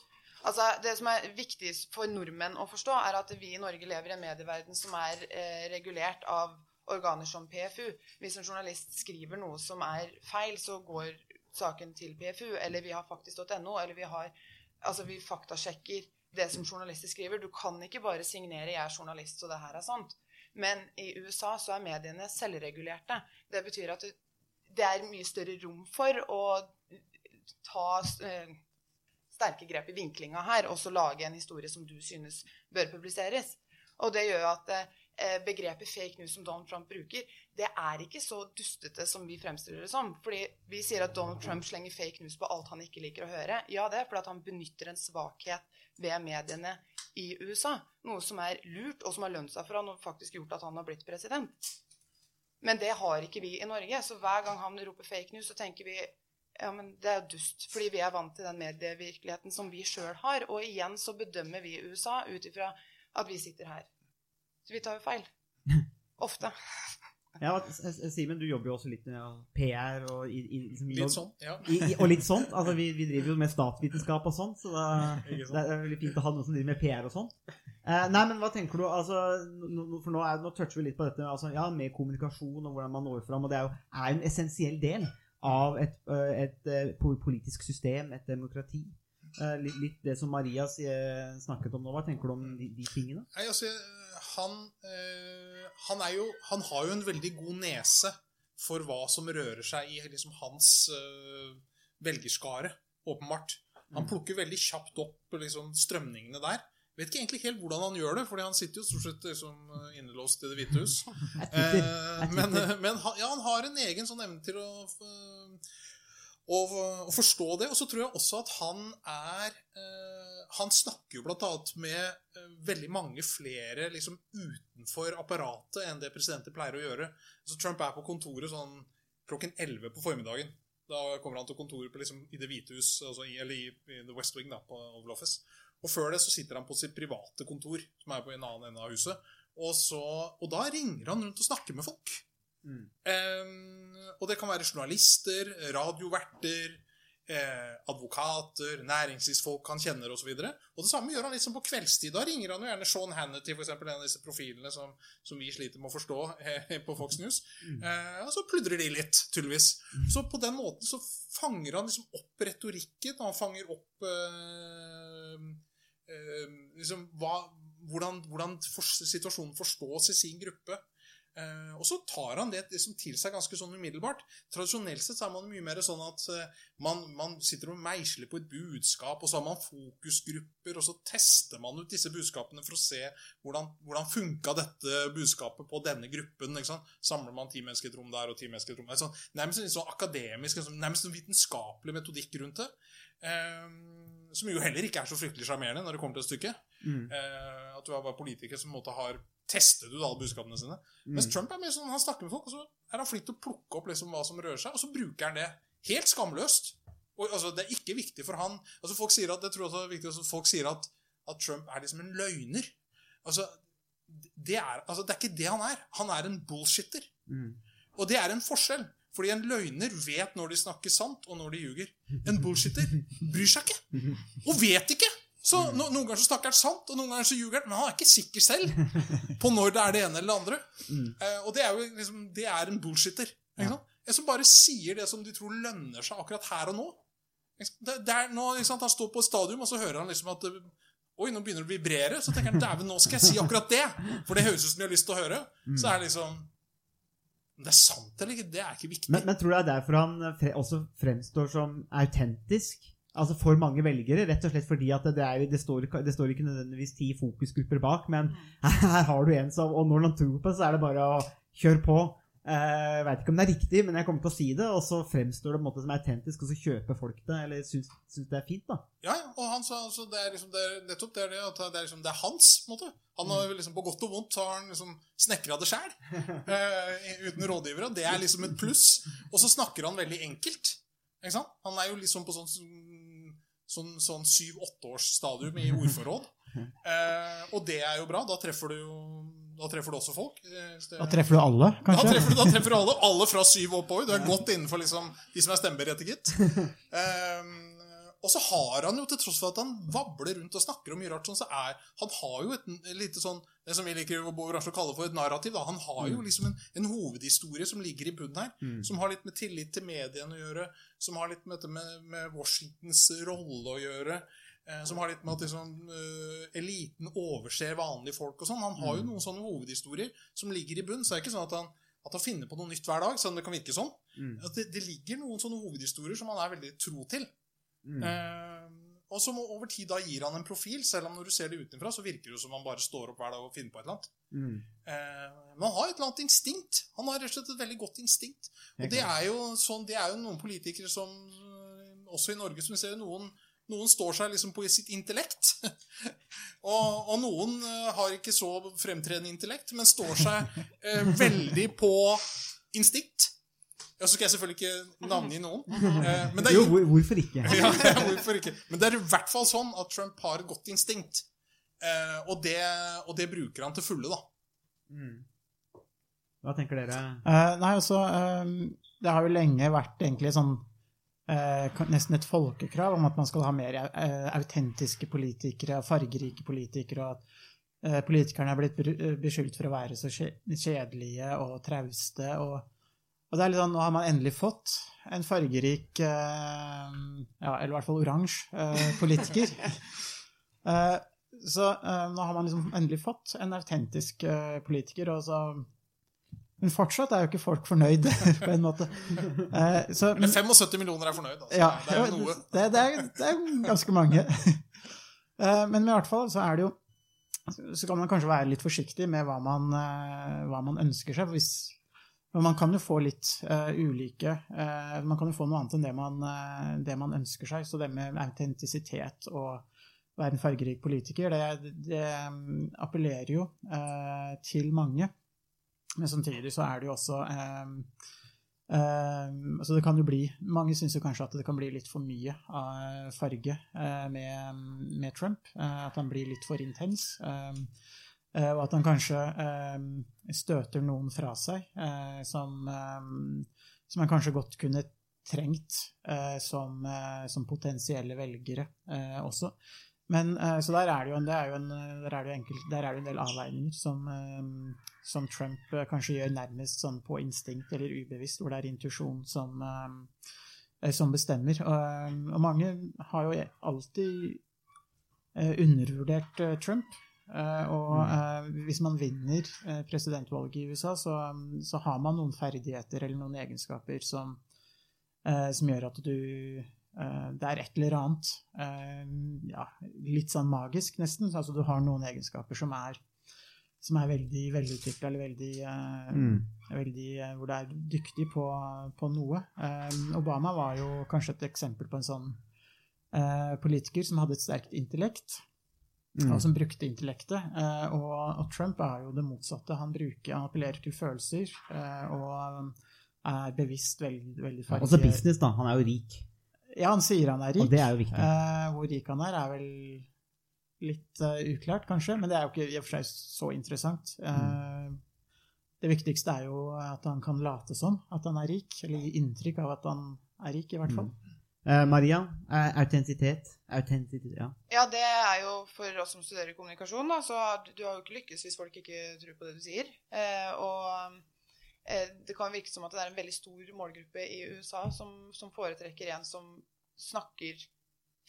Altså, Det som er viktig for nordmenn å forstå, er at vi i Norge lever i en medieverden som er eh, regulert av organer som PFU. Hvis en journalist skriver noe som er feil, så går saken til PFU, eller vi har faktisk.no, eller vi har Altså, vi faktasjekker det som journalister skriver. Du kan ikke bare signere 'jeg er journalist, så det her er sant'. Men i USA så er mediene selvregulerte. Det betyr at det, er mye større rom for å ta eh, sterke grep i vinklinga her, og så lage en historie som du synes bør publiseres. Og det gjør at eh, begrepet fake news som Donald Trump bruker, det er ikke så dustete som vi fremstiller det som. Fordi vi sier at Donald Trump slenger fake news på alt han ikke liker å høre. Ja, det er fordi han benytter en svakhet ved mediene i USA. Noe som er lurt, og som har lønt seg for han og faktisk gjort at han har blitt president. Men det har ikke vi i Norge. Så hver gang han roper fake news, så tenker vi ja, men det er jo dust. Fordi vi er vant til den medievirkeligheten som vi sjøl har. Og igjen så bedømmer vi USA ut ifra at vi sitter her. Så vi tar jo feil. Ofte. Ja, Simen, du jobber jo også litt med PR og i, i, liksom, Litt sånn, ja. I, i, og litt sånt. Altså, vi, vi driver jo med statsvitenskap og sånt, så da, det er veldig fint å ha noen som driver med PR og sånt. Eh, nei, men hva tenker du altså, For nå, er, nå toucher vi litt på dette altså, ja, med kommunikasjon og hvordan man når fram. og Det er jo er en essensiell del av et, et, et politisk system, et demokrati. Eh, litt, litt det som Maria snakket om nå. Hva tenker du om de, de tingene? Nei, altså, han, eh, han, er jo, han har jo en veldig god nese for hva som rører seg i liksom, hans eh, velgerskare, åpenbart. Han plukker veldig kjapt opp liksom, strømningene der. Vet ikke egentlig helt hvordan han gjør det, fordi han sitter jo stort sett liksom, innelåst i Det hvite hus. Eh, Er men men han, ja, han har en egen sånn evne til å, å, å forstå det. Og så tror jeg også at han er eh, Han snakker jo annet med eh, veldig mange flere liksom utenfor apparatet enn det presidenter pleier å gjøre. Så Trump er på kontoret sånn klokken 11 på formiddagen. Da kommer han til kontoret på, liksom, i Det hvite hus, altså i, eller i, i The West Wing, da, på Oval Office. Og før det så sitter han på sitt private kontor, som er på en annen ende av huset. Og, så, og da ringer han rundt og snakker med folk. Eh, og det kan være journalister, radioverter, eh, advokater, næringslivsfolk han kjenner osv. Og, så og det samme gjør han liksom på kveldstid. Da ringer han jo gjerne Sean Hannity, eksempel, en av disse profilene som, som vi sliter med å forstå eh, på Fox News. Eh, og så pludrer de litt, tydeligvis. Så på den måten så fanger han liksom opp retorikken, han fanger opp eh, eh, liksom hva, hvordan, hvordan for, situasjonen forstås i sin gruppe. Eh, og så tar han det liksom til seg ganske sånn umiddelbart. Tradisjonelt sett så er man mye mer sånn at eh, man, man sitter og meisler på et budskap, og så har man fokusgrupper, og så tester man ut disse budskapene for å se hvordan, hvordan funka dette budskapet på denne gruppen. Samler man ti mennesker i et rom der og ti mennesker i et rom der. Sånn, nærmest en sånn akademisk, sånn- nærmest en vitenskapelig metodikk rundt det. Eh, som jo heller ikke er så fryktelig sjarmerende når det kommer til stykket. Mm. Eh, at du er bare politiker som på en måte har testet du alle budskapene sine. Mens Trump er mer sånn, han snakker med folk, og så er han flink til å plukke opp liksom hva som rører seg, og så bruker han det helt skamløst. Og, altså, det er ikke viktig for han altså, Folk sier at jeg tror også det er viktig, altså, folk sier at, at Trump er liksom en løgner. Altså det, er, altså, det er ikke det han er. Han er en bullshitter. Mm. Og det er en forskjell. Fordi en løgner vet når de snakker sant, og når de ljuger. En bullshitter bryr seg ikke. Og vet ikke. Så no, Noen ganger så snakker han sant, og noen ganger så ljuger han. Men han er ikke sikker selv på når det er det ene eller det andre. Eh, og det er jo liksom, det er en bullshitter. Ikke sant? En som bare sier det som de tror lønner seg akkurat her og nå. Det, det er nå, ikke sant? Han står på et stadium, og så hører han liksom at Oi, nå begynner det å vibrere. Så tenker han dæven, nå skal jeg si akkurat det. For det høres ut som de har lyst til å høre. Så er det liksom Om det er sant eller ikke, det er ikke viktig. Men, men tror du det er derfor han fre også fremstår som autentisk? Altså for mange velgere, rett og slett fordi at det, er, jo- det, står, det står ikke nødvendigvis ti fokusgrupper bak, men her har du en som Og når han tror på det, så er det bare å kjøre på. Jeg veit ikke om det er riktig, men jeg kommer til å si det, og så fremstår det på en måte som autentisk, og så kjøper folk det, eller syns, syns det er fint, da. Ja, ja, og han sa altså, det er liksom, det er, nettopp det er det at det er, liksom, det er hans, på en måte. Han har liksom, på godt og vondt har han liksom snekra det sjæl, Uh, uten rådgivere. Det er liksom et pluss. Og så snakker han veldig enkelt. Ikke sant? Han er jo liksom på sånn, sånn, sånn syv-åtteårsstadium i ordforråd. Eh, og det er jo bra. Da treffer du jo da treffer du også folk. Eh, det- Da treffer du alle, da kanskje? treffer, du, da treffer du alle. Alle fra syv oppover. Du er godt innenfor liksom, de som er stemmeberettiget. Um, og så har han jo, til tross for at han vabler rundt og snakker om mye rart, sånn, så er Han har jo et lite sånn Det som vi liker å kalle for et narrativ. Da. Han har jo liksom en, en hovedhistorie som ligger i bunnen her. Som har litt med tillit til mediene å gjøre. Som har litt med med, med Washingtons rolle å gjøre. eh, Som har litt med at liksom, uh, eliten overser vanlige folk og sånn. Han har jo noen sånne hovedhistorier som ligger i bunnen. Så det er ikke sånn at han, at han finner på noe nytt hver dag, selv om det kan virke sånn. At det, det ligger noen sånne hovedhistorier som han er veldig tro til. Eh, og som over tid da gir han en profil, selv om når du ser det utenfra, så virker det som han bare står opp hver dag og finner på et eller annet. Eh, men han har et eller annet instinkt. Han har rett og slett et veldig godt instinkt. Og det er jo, sånn, det er jo noen politikere som øh, Også i Norge som vi ser noen, noen står seg liksom på sitt intellekt. og, og noen har ikke så fremtredende intellekt, men står seg eh, veldig på instinkt. Ja, så skal jeg selvfølgelig ikke navngi noen. Eh, men det er Jo, hvorfor ikke? ja, hvorfor ikke? Men det er i hvert fall sånn at Trump har et godt instinkt. Eh, og, det, og det bruker han til fulle, da. Hva tenker dere? Eh, nei, altså eh, Det har jo lenge vært egentlig sånn eh, Nesten et folkekrav om at man skal ha mer eh, autentiske politikere, fargerike politikere, og at eh, politikerne er blitt beskyldt for å være så kjedelige og trauste. Og, og det er litt sånn, nå har man endelig fått en fargerik, eh, ja, eller i hvert fall oransje, eh, politiker. Eh, så eh, nå har man liksom endelig fått en autentisk eh, politiker, og så men fortsatt er jo ikke folk fornøyd, på en måte. Eh, så, Men 75 millioner er fornøyd. Altså. ja, det er jo noe. Det, det, er, det er ganske mange. Eh, Men i hvert fall så er det jo Så kan man kanskje være litt forsiktig med hva man, eh, hva man ønsker seg. Hvis, men man kan jo få litt uh, ulike uh, Man kan jo få noe annet enn det man, uh, det man ønsker seg. Så det med autentisitet og være en fargerik politiker, det, det mm, appellerer jo til mange. Men samtidig så er det jo også eh, altså det kan jo bli, Mange syns jo kanskje at det kan bli litt for mye av farge med, med Trump. at han blir litt for intens. eh, og at han kanskje eh, støter noen fra seg eh, som, eh, som han kanskje godt kunne trengt eh, som, eh, som potensielle velgere eh, også. Men, eh, så der er det jo en, det jo en, der er det enkelt, der er det en del avveininger som, eh, som Trump eh, kanskje gjør nærmest sånn på instinkt eller ubevisst, hvor det er intuisjon som, eh, som bestemmer. Og, eh, og mange har jo alltid eh, undervurdert eh, Trump. Eh, og eh, hvis man vinner eh, presidentvalget i USA, så, så har man noen ferdigheter eller noen egenskaper som, som gjør at du Det er et eller annet ja, litt sånn magisk, nesten. Altså du har noen egenskaper som er, som er veldig velutvikla, eller veldig, Mm. veldig Hvor du er dyktig på, på noe. Obama var jo kanskje et eksempel på en sånn politiker som hadde et sterkt intellekt Mm. som brukte intellektet. Eh, og, og Trump er jo det motsatte. Han, bruker, han appellerer til følelser eh, og er bevisst veldig, veldig farge... Også business, da. Han er jo rik. Ja, han sier han er rik. Og det er jo viktig. Eh, hvor rik han er, er vel litt uklart, kanskje, men det er jo ikke i og for seg så interessant. Eh, Det viktigste er jo at han kan late som at han er rik, eller gi inntrykk av at han er rik, i hvert fall. Eh, Maria, autentitet, autentisitet. Autentisitet, ja. Ja, det er jo for oss som studerer kommunikasjon, da, så du, har jo ikke lykkes hvis folk ikke tror på det du sier. Eh, og eh, det kan virke som at det er en veldig stor målgruppe i USA som, som foretrekker en som snakker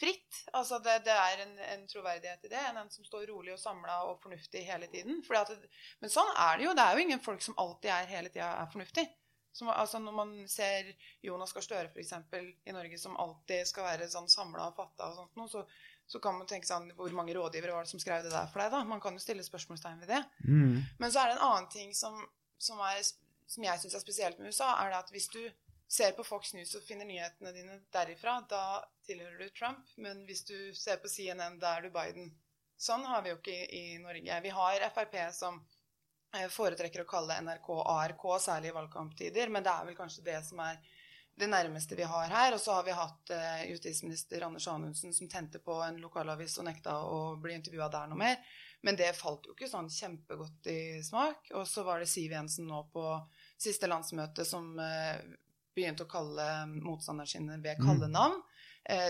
fritt. Altså det, det er en, en troverdighet i det, enn en som står rolig og samla og fornuftig hele tiden. Det, men sånn er det jo. Det er jo ingen folk som alltid er hele tida er fornuftig. Som, altså når man ser Jonas Gahr Støre f.eks. i Norge, som alltid skal være sånn samla og fatta og sånt noe, så, så kan man tenke sånn Hvor mange rådgivere var det som skrev det der for deg, da? Man kan jo stille spørsmålstegn ved det. Mm. Men så er det en annen ting som, som er som jeg syns er spesielt med USA, er det at hvis du ser på Fox News og finner nyhetene dine derifra, da tilhører du Trump. Men hvis du ser på CNN, da er du Biden. Sånn har vi jo ikke i, i Norge. Vi har Frp som eh, foretrekker å kalle NRK ARK, særlig i valgkamptider, men det er vel kanskje det som er det nærmeste vi har her. Og så har vi hatt eh, justisminister Anders Anundsen som tente på en lokalavis og nekta å bli intervjua der noe mer. Men det falt jo ikke sånn kjempegodt i smak. Og så var det Siv Jensen nå på siste landsmøte som eh, begynte å kalle motstanderne sine ved kallenavn. Eh,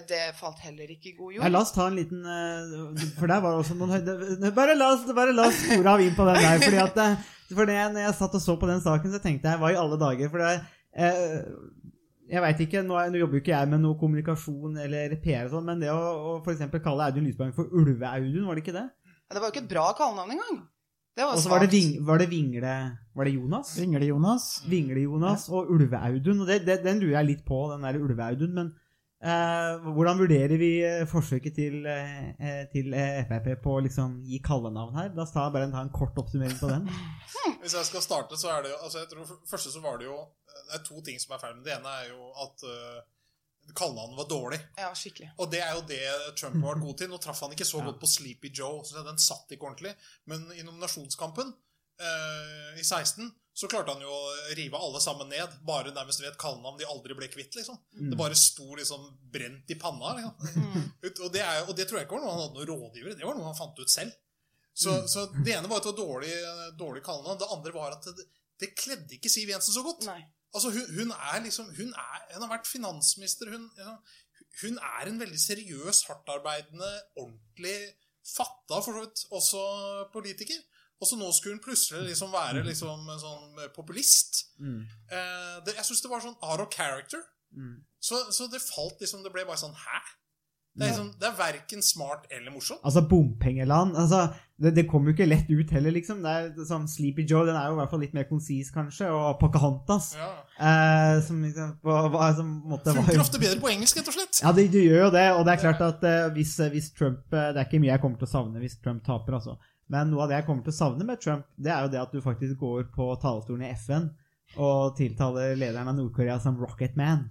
det falt heller ikke i god Ja, jord. la oss ta en liten eh, For der var det også noen høyde... Bare la oss, bare la oss spore av inn på den der. fordi at eh, for det, når jeg satt og så på den saken, så tenkte jeg hva i alle dager? For det eh, Jeg veit ikke, nå, er- nå jobber jo ikke jeg med noe kommunikasjon eller PR og sånn, men det å, å f.eks. kalle Audun Lysbakken for Ulve-Audun, var det ikke det? Ja, Det var jo ikke et bra kallenavn engang. Det Og så var det, var det Vingle Var det Jonas? Vingle-Jonas. Vingle-Jonas og Ulve-Audun. og det, det, Den lurer jeg litt på, den der Ulve-Audun. Men eh, hvordan vurderer vi eh, forsøket til, eh, eh, til eh, Frp på å liksom gi kallenavn her? Da skal jeg bare ta en kort oppsummering på den. Hvis jeg skal starte, så er det jo altså jeg tror første så var det jo Det er to ting som er feil med det. ene er jo at uh, kallenavnet var dårlig. Ja, skikkelig. Og det er jo det Trump har vært god til. Nå traff han ikke så godt på Sleepy Joe, så den satt ikke ordentlig. Men i nominasjonskampen uh, i 16 så klarte han jo å rive alle sammen ned, bare nærmest ved et kallenavn de aldri ble kvitt. liksom. Mm. Det bare sto liksom brent i panna. liksom. Ut- Og det, er, og det tror jeg ikke var noe han hadde noen rådgivere, det var noe han fant ut selv. Så, så det ene var at det var dårlig, dårlig kallenavn. Det andre var at det, det kledde ikke Siv Jensen så godt. Nei. Altså, hun, hun er liksom hun, er, hun har vært finansminister. Hun, ja, hun er en veldig seriøs, hardtarbeidende, ordentlig fatta, for så vidt, også politiker. Og så nå skulle hun plutselig liksom være liksom en sånn populist. Mm. Eh, det, jeg syns det var sånn out of character. Mm. Så, så det falt liksom Det ble bare sånn Hæ? Det er, liksom, det er verken smart eller morsomt. Altså, bompengeland altså, det, det kom jo ikke lett ut heller, liksom. Det er sånn Sleepy Joe den er jo i hvert fall litt mer konsis, kanskje. Og Pocahontas, Ja. eh, som liksom på, hva, som, var Funker jo ofte bedre på engelsk, rett og slett. Ja, det, det gjør jo det, og det er klart at eh, hvis, hvis Trump eh, Det er ikke mye jeg kommer til å savne hvis Trump taper, altså. Men noe av det jeg kommer til å savne med Trump, det er jo det at du faktisk går på talerstolen i FN og tiltaler lederen av Nord-Korea som Rocket Man.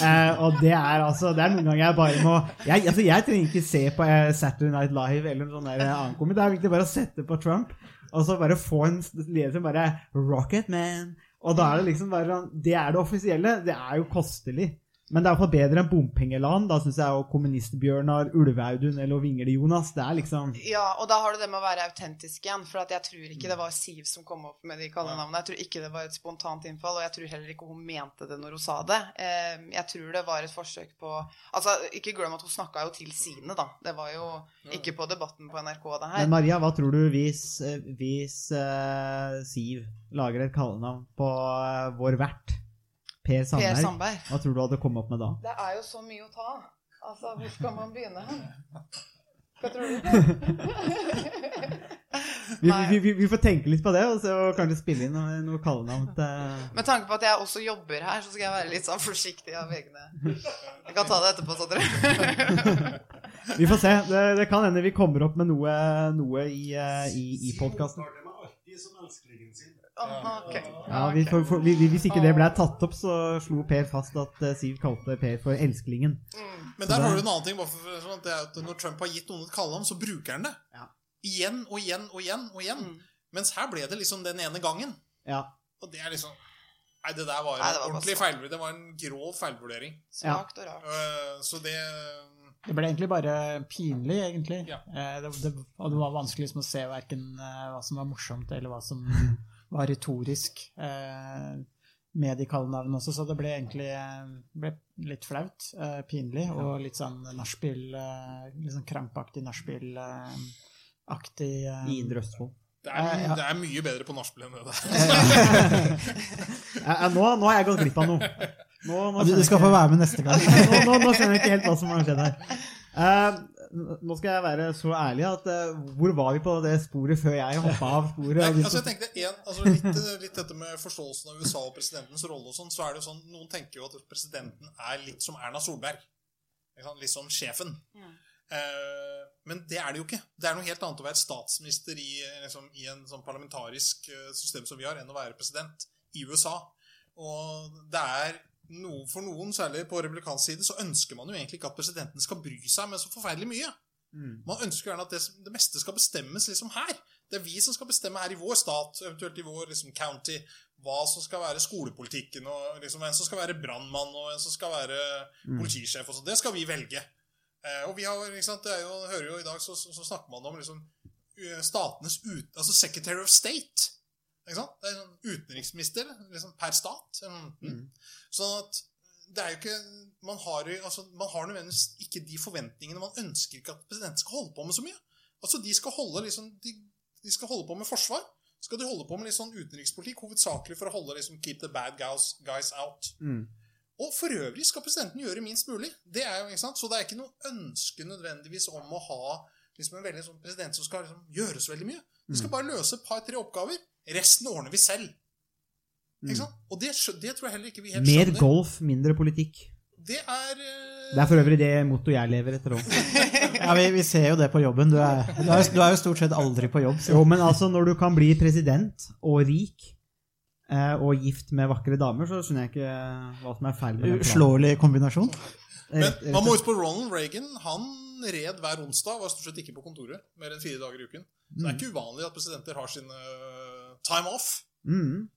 Eh, og det er altså Det er noen ganger jeg bare må Jeg, altså, jeg trenger ikke se på eh, Saturday Night Live eller noen sånn annen kommentar. Det er egentlig bare å sette på Trump og så bare få en leder som bare Rocket Man. Og da er det liksom bare sånn Det er det offisielle. Det er jo kostelig. Men det er iallfall bedre enn bompengeland. Da syns jeg jo kommunistbjørnar, Ulve-Audun eller Vingle-Jonas Det er liksom Ja, og da har du det med å være autentisk igjen. For at jeg tror ikke det var Siv som kom opp med de kallenavnene. Jeg tror ikke det var et spontant innfall, og jeg tror heller ikke hun mente det når hun sa det. Eh, Jeg tror det var et forsøk på Altså, ikke glem at hun snakka jo til sine, da. Det var jo ikke på Debatten på NRK, det her. Men Maria, hva tror du hvis, eh, hvis uh, Siv lager et kallenavn på uh, vår vert, Per Per Sandberg? Sandberg. Hva tror du hadde kommet opp med da? Det er jo så mye å ta. Altså, hvor skal man begynne hen? Hva tror du? Vi, vi, vi, vi får tenke litt på det, og så kanskje spille inn noe, noe kallenavn til Med tanke på at jeg også jobber her, så skal jeg være litt sånn forsiktig av egne Jeg kan ta det etterpå, så dere. Vi får se. Det, det kan hende vi kommer opp med noe, noe i, eh, i, i podkasten. Ok. Ja, vi for, for, vi- hvis ikke det ble tatt opp, så slo Per fast at eh, Siv kalte Per for Elsklingen. Men der har du en annen ting. bare for- for sånn at det er at Når Trump har gitt noen et kallenavn, så bruker han det. Ja. Igjen og igjen og igjen. og igjen. Mm. Mens her ble det liksom den ene gangen. Ja. Og det er liksom Nei, det der var Nei, en det var ordentlig feilvurdering. Det var en grov feilvurdering. Svakt og rart. Øh, så det Det ble egentlig bare pinlig, egentlig. Ja. Eh, Det, det, og det var vanskelig liksom, å se verken eh, hva som var morsomt, eller hva som var retorisk eh, med de kallenavnene også, så det ble egentlig eh, ble litt flaut, eh, pinlig, og litt sånn nachspiel eh, Litt sånn krampaktig nachspiel-aktig eh, I Indre Østfold. det er, Eh, ja. det er mye bedre på nachspiel enn det der. Nå, nå har jeg gått glipp av noe. Nå, nå du, skal få være med neste gang. nå, nå, nå skjønner jeg ikke helt hva som har skjedd her. Eh, nå skal jeg være så ærlig at eh, hvor var vi på det sporet før jeg hoppa av sporet? Nei, altså jeg tenkte en, altså litt, litt dette med forståelsen av USA og presidentens rolle og sånn, så er det jo sånn Noen tenker jo at presidenten er litt som Erna Solberg. Ikke sant? Litt som sjefen. Mm. Eh, men det er det jo ikke. Det er noe helt annet å være statsminister i, liksom, i en sånn parlamentarisk eh, system som vi har, enn å være president i USA. Og det er no, for noen, særlig på republikansk side, så ønsker man jo egentlig ikke at presidenten skal bry seg med så forferdelig mye. Mm. Man ønsker gjerne at det, det meste skal bestemmes liksom her. Det er vi som skal bestemme her i vår stat, eventuelt i vår liksom, county, hva som skal være skolepolitikken, og liksom, hvem som skal være brannmann, og hvem som skal være politisjef. og så. Det skal vi velge. Eh, og vi har, sant, det jo, hører jo i dag, så, så, så snakker man om liksom, eh, statenes ut, altså Secretary of State. Ikke sant? Det er sånn utenriksminister liksom, per stat. Mm. Sånn at det er jo ikke Man har, altså, man har nødvendigvis ikke de forventningene Man ønsker ikke at presidenten skal holde på med så mye. Altså, De skal holde liksom, de, de skal holde på med forsvar. Skal de holde på med litt sånn utenrikspolitikk, hovedsakelig for å holde liksom, keep the bad guys, guys out. Mm. Og for øvrig skal presidenten gjøre minst mulig. Det er jo, ikke sant? Så det er ikke noe ønske nødvendigvis om å ha liksom, en veldig sånn president som skal liksom, gjøre så veldig mye. De skal bare løse et par-tre oppgaver. Resten ordner vi selv. Ikke sant? Og det, det tror jeg heller ikke vi helt Mer skjønner. golf, mindre politikk. Det er eh, Det er for øvrig det mottoet jeg lever etter òg. Ja, vi, vi ser jo det på jobben. Du er, du, er, du er jo stort sett aldri på jobb. Så. Jo, men altså, når du kan bli president og rik eh, og gift med vakre damer, så skjønner jeg ikke hva som er feil med det. Uslåelig kombinasjon. Men man må huske på Ronald Reagan. Han red hver onsdag, var stort sett ikke på kontoret mer enn fire dager i uken. Så det er ikke uvanlig at presidenter har sin eh, time off. Mm,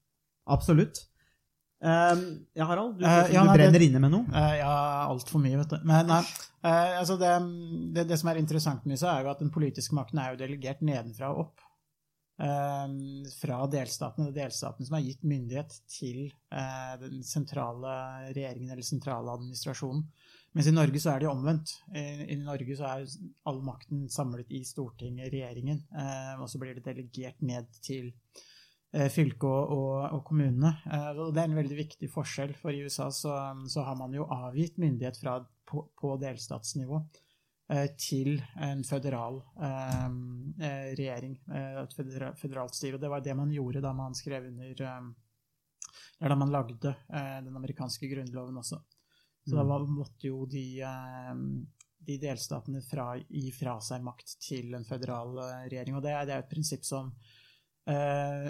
absolutt. Um, ja, Harald, du, uh, ja, du nei, brenner det- inne med noe. Uh, ja, altfor mye, vet du. Men nei, uh, altså det, det, det som er interessant med USA, er jo at den politiske makten er jo delegert nedenfra og opp. Eh, fra delstatene. Det er delstatene som har gitt myndighet til eh, den sentrale regjeringen eller sentrale administrasjonen. Mens i Norge så er det jo omvendt. I, I Norge så er all makten samlet i Stortinget, regjeringen, eh, og så blir det delegert ned til eh, fylket og, og, og kommunene. Eh, og det er en veldig viktig forskjell, for i USA så, så har man jo avgitt myndighet fra, på, på delstatsnivå eh, til en føderal eh, eh, regjering, eh, et federa, føderalt styre. Og det var det man gjorde da man skrev under Eller Da man lagde eh, den amerikanske grunnloven også. Så da måtte jo de, eh, de delstatene fra, gi fra seg makt til en føderal eh, regjering. Og det, er- det er et prinsipp som eh,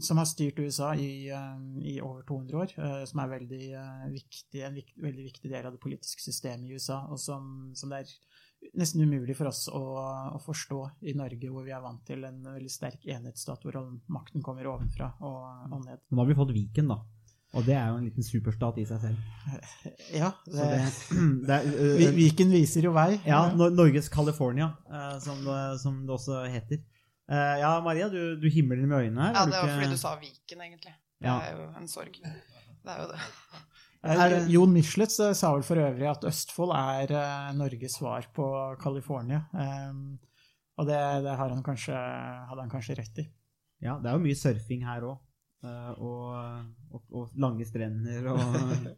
som har styrt USA i, eh, i over 200 år, eh, som er veldig, eh, viktig, en viktig, veldig viktig del av det politiske systemet i USA, og som, som det er nesten umulig for oss å, å forstå i Norge, hvor vi er vant til en veldig sterk enhetsstat, hvor makten kommer ovenfra og, og ned. Nå har vi fått Viken, da. Og det er jo en liten superstat i seg selv. Ja, det, det, det er, ø- Viken viser jo vei. Ja, Norges California, uh, som, som det også heter. Eh, ja, Maria, du, du himler med øynene her. Ja, det var ikke- fordi du sa Viken, egentlig. Det er jo en sorg. Det er jo det. Er, Jon Michelet eh, sa vel for øvrig at Østfold er uh, Norges svar på California. Um, og det, det har han kanskje, hadde han kanskje rett i. Ja, det er jo mye surfing her òg. og, og, og lange strender. Og,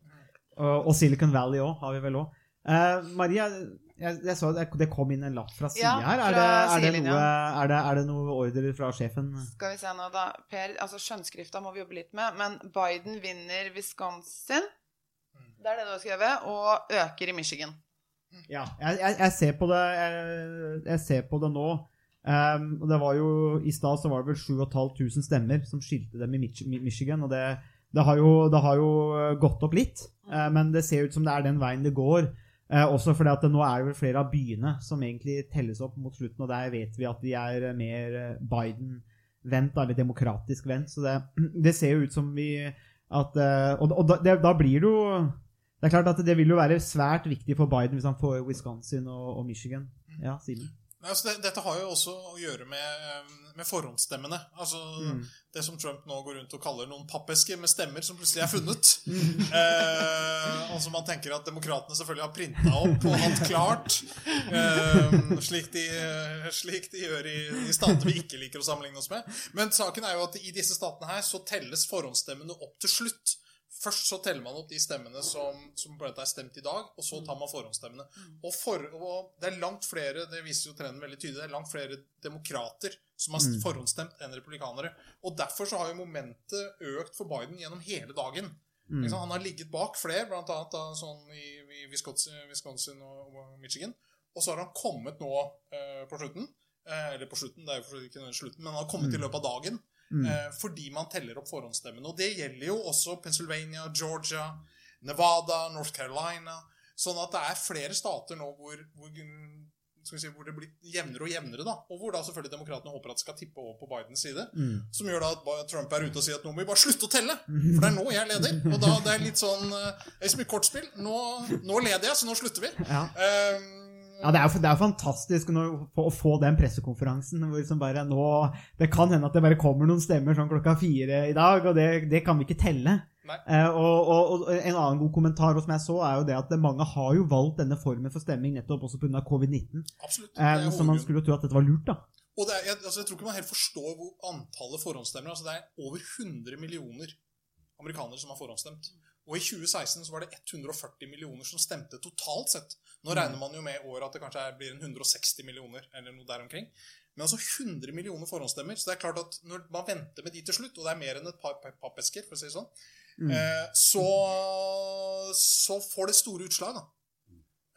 og, og Silicon Valley òg, har vi vel òg. Maria, jeg, jeg så det det kom inn en lapp fra sida Ja, her. Er det, er, det noe, er, det, er det noe ordre fra sjefen? Skal vi se nå, da. Per, altså skjønnskrifta må vi jobbe litt med, men Biden vinner Wisconsin. Det er det du har skrevet. Og øker i Michigan. Ja, jeg, jeg, jeg, ser på det, jeg, ser på det nå. Um, og det var jo, I stad så var det vel 7500 stemmer som skilte dem i Mich Michigan. og det, det, har jo, det har jo eh, gått opp litt, uh, men det ser ut som det er den veien det går. Eh, også fordi at nå er det vel flere av byene som egentlig telles opp mot slutten, og der vet vi at de er eh, mer eh, Biden-vendt, eller demokratisk vendt. Så det, det ser jo ut som vi at eh, Og, og da, det, da blir det jo det er klart at det vil jo være svært viktig for Biden hvis han får Wisconsin og, og Michigan. Ja, Simen? Altså det, dette har jo også å gjøre med, eh, med forhåndsstemmene. Altså Mm. Det som Trump nå går rundt og kaller noen pappesker med stemmer som plutselig er funnet. Mm. eh, og som man tenker at demokratene selvfølgelig har printa opp og hatt klart. Eh, slik, de, slik de gjør i, i stater vi ikke liker å sammenligne oss med. Men saken er jo at i disse statene her så telles forhåndsstemmene opp til slutt. Først så teller man opp de stemmene som, som er stemt i dag, og så tar man forhåndsstemmene. Og, for, og det er langt flere det viser jo trenden veldig tydelig, det er langt flere demokrater som har forhåndsstemt enn republikanere. Og derfor så har jo momentet økt for Biden gjennom hele dagen. Mm. Han har ligget bak flere, annet sånn i, i Wisconsin, Wisconsin og, Michigan. Og så har han kommet nå eh, på slutten. Eh, eller på slutten, det er jo ikke slutten, men han har kommet i løpet av dagen. Mm. eh, fordi man teller opp forhåndsstemmene. Og det gjelder jo også Pennsylvania, Georgia, Nevada, North Carolina. Sånn at det er flere stater nå hvor, hvor, si, hvor det blir jevnere og jevnere. da, Og hvor da selvfølgelig demokratene håper at det skal tippe over på Bidens side. Mm. Som gjør da at Trump er ute og sier at nå må vi bare slutte å telle. For det er nå jeg leder. Og da det er litt sånn eh, Det er så mye kortspill. Nå, nå leder jeg, så nå slutter vi. Ja. Um, Ja, det er jo det er fantastisk når, å få den pressekonferansen hvor liksom bare nå Det kan hende at det bare kommer noen stemmer sånn klokka fire i dag, og det, det kan vi ikke telle. Eh, og, og, og en annen god kommentar som jeg så, er jo det at mange har jo valgt denne formen for stemming nettopp også pga. covid-19. absolutt. Eh, så man skulle jo tro at dette var lurt, da. Og det er, jeg, altså, jeg tror ikke man helt forstår hvor antallet forhåndsstemmer altså Det er over 100 millioner amerikanere som har forhåndsstemt. Og i 2016 så var det 140 millioner som stemte totalt sett. Nå regner man jo med i år at det kanskje blir 160 millioner, eller noe der omkring. Men altså 100 millioner forhåndsstemmer. Så det er klart at når man venter med de til slutt, og det er mer enn et par pappesker, for å si det sånn, eh, så, så får det store utslag, da.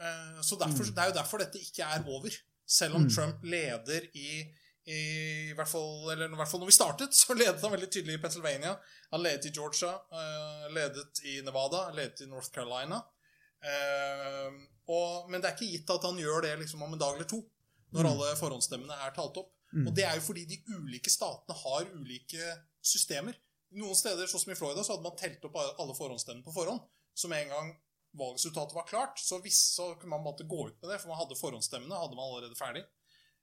Eh, så derfor, Det er jo derfor dette ikke er over. Selv om Trump leder i, i, hvert fall, eller i hvert fall når vi startet, så ledet han veldig tydelig i Pennsylvania. Han ledet i Georgia, eh, ledet i Nevada, ledet i North Carolina. Eh, og, men det er ikke gitt at han gjør det liksom om en dag eller to, når alle forhåndsstemmene er talt opp. Og det er jo fordi de ulike statene har ulike systemer. Noen steder, sånn som i Florida, så hadde man telt opp alle forhåndsstemmene på forhånd. Så med en gang valgresultatet var klart, så, visst, så kunne man måtte gå ut med det, for man hadde forhåndsstemmene hadde man allerede ferdig.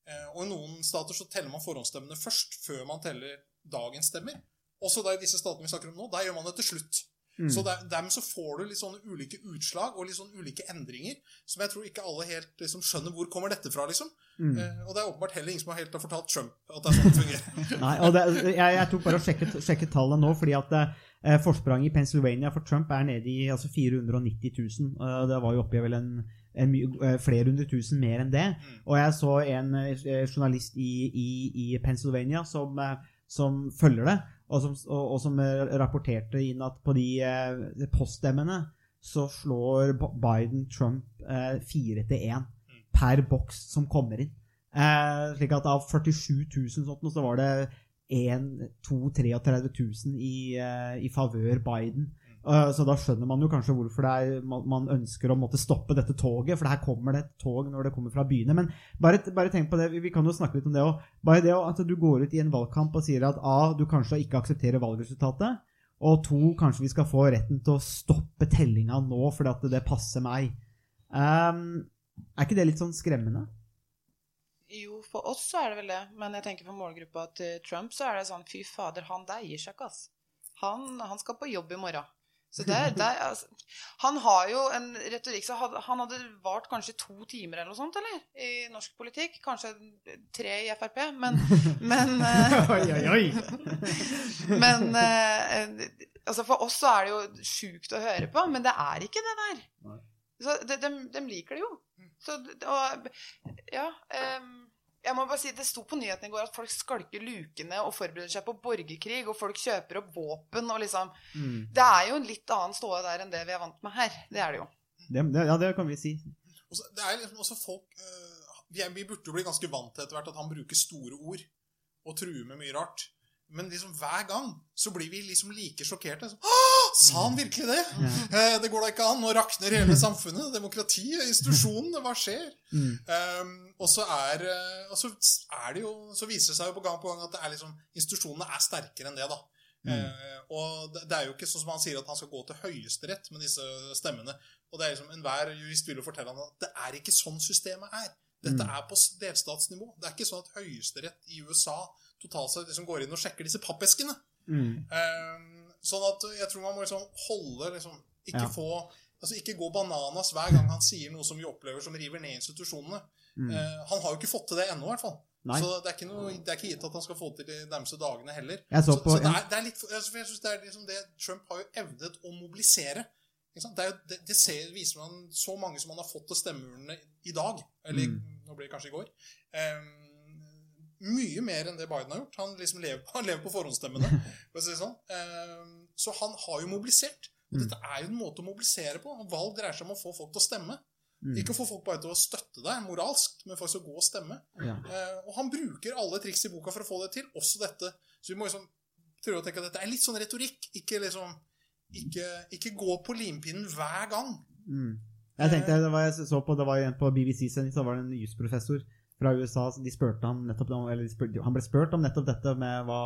Eh, og i noen stater så teller man forhåndsstemmene først, før man teller dagens stemmer. Også da i disse statene vi snakker om nå, der gjør man det til slutt. Så der, dermed så får du litt sånne ulike utslag og litt sånne ulike endringer som jeg tror ikke alle helt liksom, skjønner hvor kommer dette fra, liksom. Eh, og det er åpenbart heller ingen som har helt har fortalt Trump at det er sånn det fungerer. Nei, og det, jeg, jeg tok bare og sjekket, sjekket tallene nå, fordi at eh, forspranget i Pennsylvania for Trump er nede i altså 490 000. og det var jo oppe i vel en, eh, flere hundre tusen mer enn det. Og jeg så en eh, journalist i, i, i Pennsylvania som, eh, som følger det, og som, og, og som eh, rapporterte inn at på de eh, poststemmene så slår Biden Trump fire til én per boks som kommer inn. Eh, slik at av 47 000 sånt, så var det 1, 2, 33 000 i, eh, i favør Biden. Eh, så da skjønner man jo kanskje hvorfor er, man, ønsker å måtte stoppe dette toget, for her kommer det et tog når det kommer fra byene. Men bare, bare tenk på det, vi, kan jo snakke litt om det òg. Bare det at du går ut i en valgkamp og sier at A, du kanskje ikke aksepterer valgresultatet, og to, kanskje vi skal få retten til å stoppe tellinga nå fordi at det passer meg. Um, er ikke det litt sånn skremmende? Jo, for oss så er det vel det. Men jeg tenker for målgruppa til Trump så er det sånn Fy fader, han der gir seg ikke, ass. Han, han skal på jobb i morgen. Så det, det, altså, han har jo en retorikk så hadde, Han hadde vart kanskje to timer eller noe sånt, eller? I norsk politikk. Kanskje tre i Frp. Men, men eh, oi, oi, oi! Men eh, altså for oss så er det jo sjukt å høre på, men det er ikke det der. Så de, de, de liker det jo. Så, og, ja em, Jeg må bare si Det sto på nyhetene i går at folk skalker lukene og forbereder seg på borgerkrig, og folk kjøper opp våpen og liksom Mm. Det er jo en litt annen ståe der enn det vi er vant med her. Det er det jo. Det, det, ja, det kan vi si. Også, det er liksom også folk øh, vi, er, vi burde jo bli ganske vant til etter hvert at han bruker store ord og truer med mye rart. Men liksom hver gang så blir vi liksom like sjokkerte. Så, «Åh, sa han virkelig det? Eh, det går da ikke an. Nå rakner hele samfunnet. Demokratiet, institusjonene. Hva skjer? Mm. Um, og så er, eh, og så er det jo Så viser det seg jo på gang på gang at det er liksom, institusjonene er sterkere enn det, da. Eh, og det, er jo ikke sånn som han sier at han skal gå til Høyesterett med disse stemmene. Og det er liksom Enhver jurist vil jo fortelle ham at det er ikke sånn systemet er. Dette er på delstatsnivå. Det er ikke sånn at Høyesterett i USA totalt sett liksom går inn og sjekker disse pappeskene. Mm. Eh, sånn at jeg tror man må liksom holde liksom, Ikke Ja. få Altså ikke gå bananas hver gang han sier noe som vi opplever som river ned institusjonene. Eh, han har jo ikke fått til det ennå, i hvert fall. Mm. Nei. Så det er, ikke noe, det er ikke gitt at han skal få til de nærmeste dagene heller. Jeg så så, på så det, er, det er litt jeg synes det er liksom det Trump har jo evnet å mobilisere. Det, jo, det, det ser, viser man så mange som han har fått til stemmeurnene i dag. Eller Mm. nå blir det kanskje i går. Em, mye mer enn det Biden har gjort. Han liksom lever, han lever på forhåndsstemmene. For å si sånn. Så han har jo mobilisert. Og dette er jo en måte å mobilisere på. Valg dreier seg om å få folk til å stemme. Mm. Ikke få folk bare til å støtte deg moralsk, men faktisk å gå og stemme. Ja. Eh, og han bruker alle triks i boka for å få det til, også dette. Så vi må liksom prøve å tenke at dette er litt sånn retorikk. Ikke liksom Ikke, ikke gå på limpinnen hver gang. Mm. Jeg tenkte, det var, jeg så på, det var en på BBC-sending, så var det en jusprofessor fra USA, de spurte han nettopp om, eller de spurte, han ble spurt om nettopp dette med hva,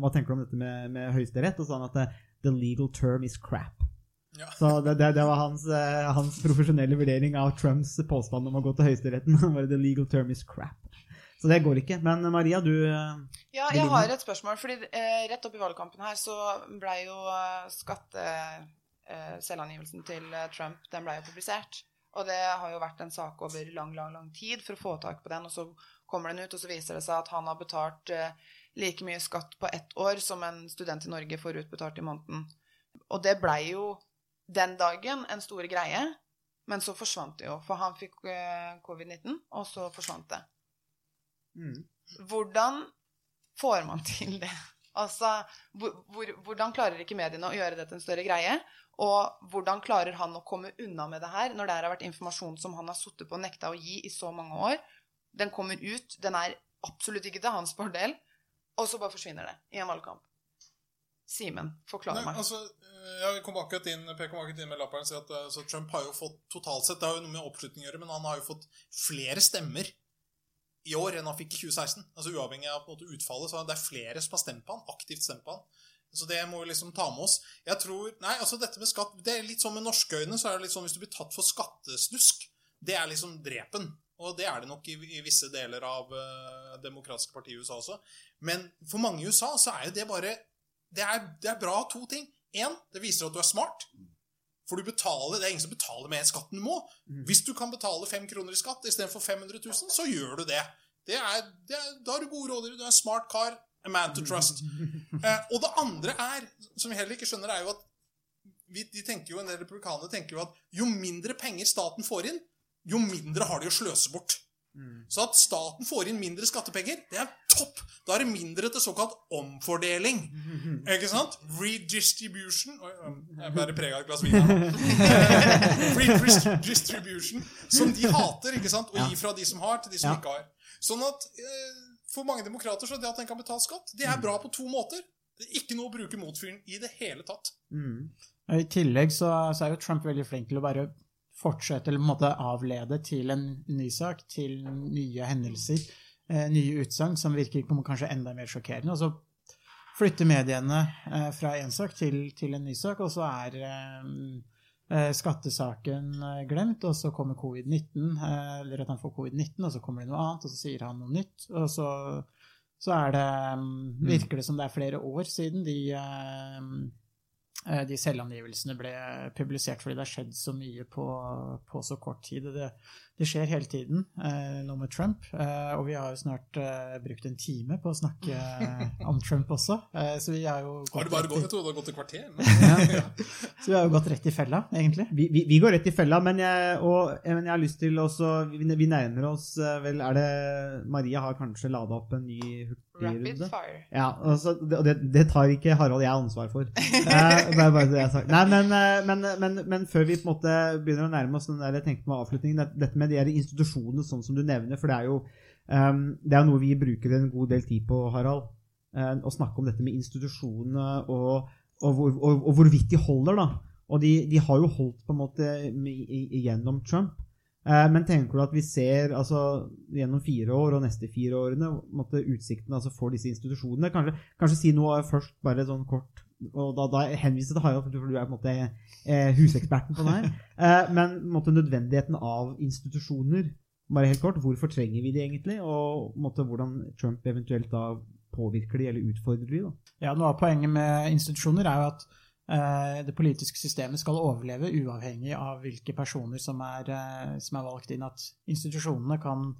hva tenker du om dette med, med høyesterett, og sa han at the legal term is crap. Ja. Så det, det, det var hans, eh, hans profesjonelle vurdering av Trumps påstand om å gå til høyesteretten. The legal term is crap. Så det går ikke. Men Maria, du eh, Ja, jeg har et spørsmål. fordi eh, Rett opp i valgkampen her så blei jo eh, skatte... Eh, selvangivelsen til eh, Trump den blei jo publisert. Og det har jo vært en sak over lang, lang, lang tid for å få tak på den. Og så kommer den ut, og så viser det seg at han har betalt eh, like mye skatt på ett år som en student i Norge får utbetalt i måneden. Og det blei jo den dagen en stor greie. Men så forsvant det jo, for han fikk eh, covid-19, og så forsvant det. mm. Hvordan får man til det? Altså, hvor, hvor, Hvordan klarer ikke mediene å gjøre det til en større greie? Og hvordan klarer han å komme unna med det her, når det her har vært informasjon som han har sittet på og nekta å gi i så mange år? Den kommer ut, den er absolutt ikke til hans fordel, og så bare forsvinner det i en valgkamp. Simen, forklar meg. altså, eh, jeg kom akkurat inn, Per kom akkurat inn med lapperen og sier at eh, Trump har jo fått totalt sett Det har jo noe med oppslutning å gjøre, men han har jo fått flere stemmer i år enn han fikk i 2016. Altså Uavhengig av måte utfallet, så det er flere som har stemt på han, aktivt stemt på han. Så det må vi liksom ta med oss. Jeg tror, nei, altså dette med skatt, det er litt sånn med norske øyne, så er det litt sånn hvis du blir tatt for skattesnusk, det er liksom drepen. Og det er det nok i, i visse deler av uh, demokratiske partier i USA også. Men for mange i USA så er jo det bare Det er, det er bra to ting. Én, det viser at du er smart. For du betaler, det er ingen som betaler mer skatt enn du må. Hvis du kan betale fem kroner i skatt istedenfor 500 000, så gjør du det. det, er, det er, da har du gode rådgivere. Du er en smart kar. A man to trust. Eh, og det andre er, som vi heller ikke skjønner, er jo at vi, de tenker jo, en del republikanere tenker jo at jo mindre penger staten får inn, jo mindre har de å sløse bort. Så at staten får inn mindre skattepenger, det er topp! Da er det mindre til såkalt omfordeling. Ikke sant? Redistribution Oi, Jeg bærer preg av et glass vin her. Redistribution, som de hater, ikke sant? Å gi fra de som har, til de som ikke har. Sånn at eh, for mange demokrater så er det at en kan betale skatt, det er bra på to måter. Det er ikke noe å bruke mot fyren i det hele tatt. Mm. I tillegg så, så er jo Trump veldig flink til å bare fortsette, eller på en måte avlede til en ny sak, til nye hendelser, eh, nye utsagn som virker kanskje enda mer sjokkerende. Og så flytter mediene eh, fra én sak til, til en ny sak, og så er eh, eh, skattesaken eh, glemt, og så kommer covid-19, eh, eller at han får covid-19, og så kommer det noe annet, og så sier han noe nytt, og så, så det, mm, virker det som det er flere år siden de de selvangivelsene ble publisert fordi det har skjedd så mye på, på så kort tid. Det, det skjer hele tiden, eh, nå med Trump. Eh, og vi har jo snart eh, brukt en time på å snakke om Trump også. Eh, så vi har jo Har du det bare gått, jeg trodde det hadde gått et kvarter. ja. så vi har jo gått rett i fella, egentlig. Vi, vi, vi går rett i fella, men jeg, og, men jeg har lyst til også Vi, vi nærmer oss vel Er det Maria har kanskje lada opp en ny Rapid hurtigrunde? fire. Ja, altså, det, det, det tar ikke Harald jeg ansvar for. Eh, bare, bare det jeg har sagt. Nei, men, men, men, men før vi på en måte begynner å nærme oss den der, jeg tenkte med avslutningen, dette med de her institusjonene sånn som du nevner, for det er jo um, det er noe vi bruker en god del tid på, Harald. Um, å snakke om dette med institusjonene og, og, og, og hvorvidt de holder, da. Og de, de har jo holdt på en måte i- gjennom Trump. Uh, Men tenker du at vi ser altså, gjennom fire år og neste fire årene måtte en utsikten altså, for disse institusjonene? Kanskje, kanskje si noe først, bare sånn kort. Og da, da henviser til Harald, for du er på en måte eh, huseksperten på det her. Eh, men måte, nødvendigheten av institusjoner, bare helt kort. Hvorfor trenger vi de egentlig? Og måte, hvordan Trump eventuelt da påvirker de, eller utfordrer de? da. Ja, Noe av poenget med institusjoner er jo at eh, det politiske systemet skal overleve uavhengig av hvilke personer som er, eh, som er valgt inn. At institusjonene kan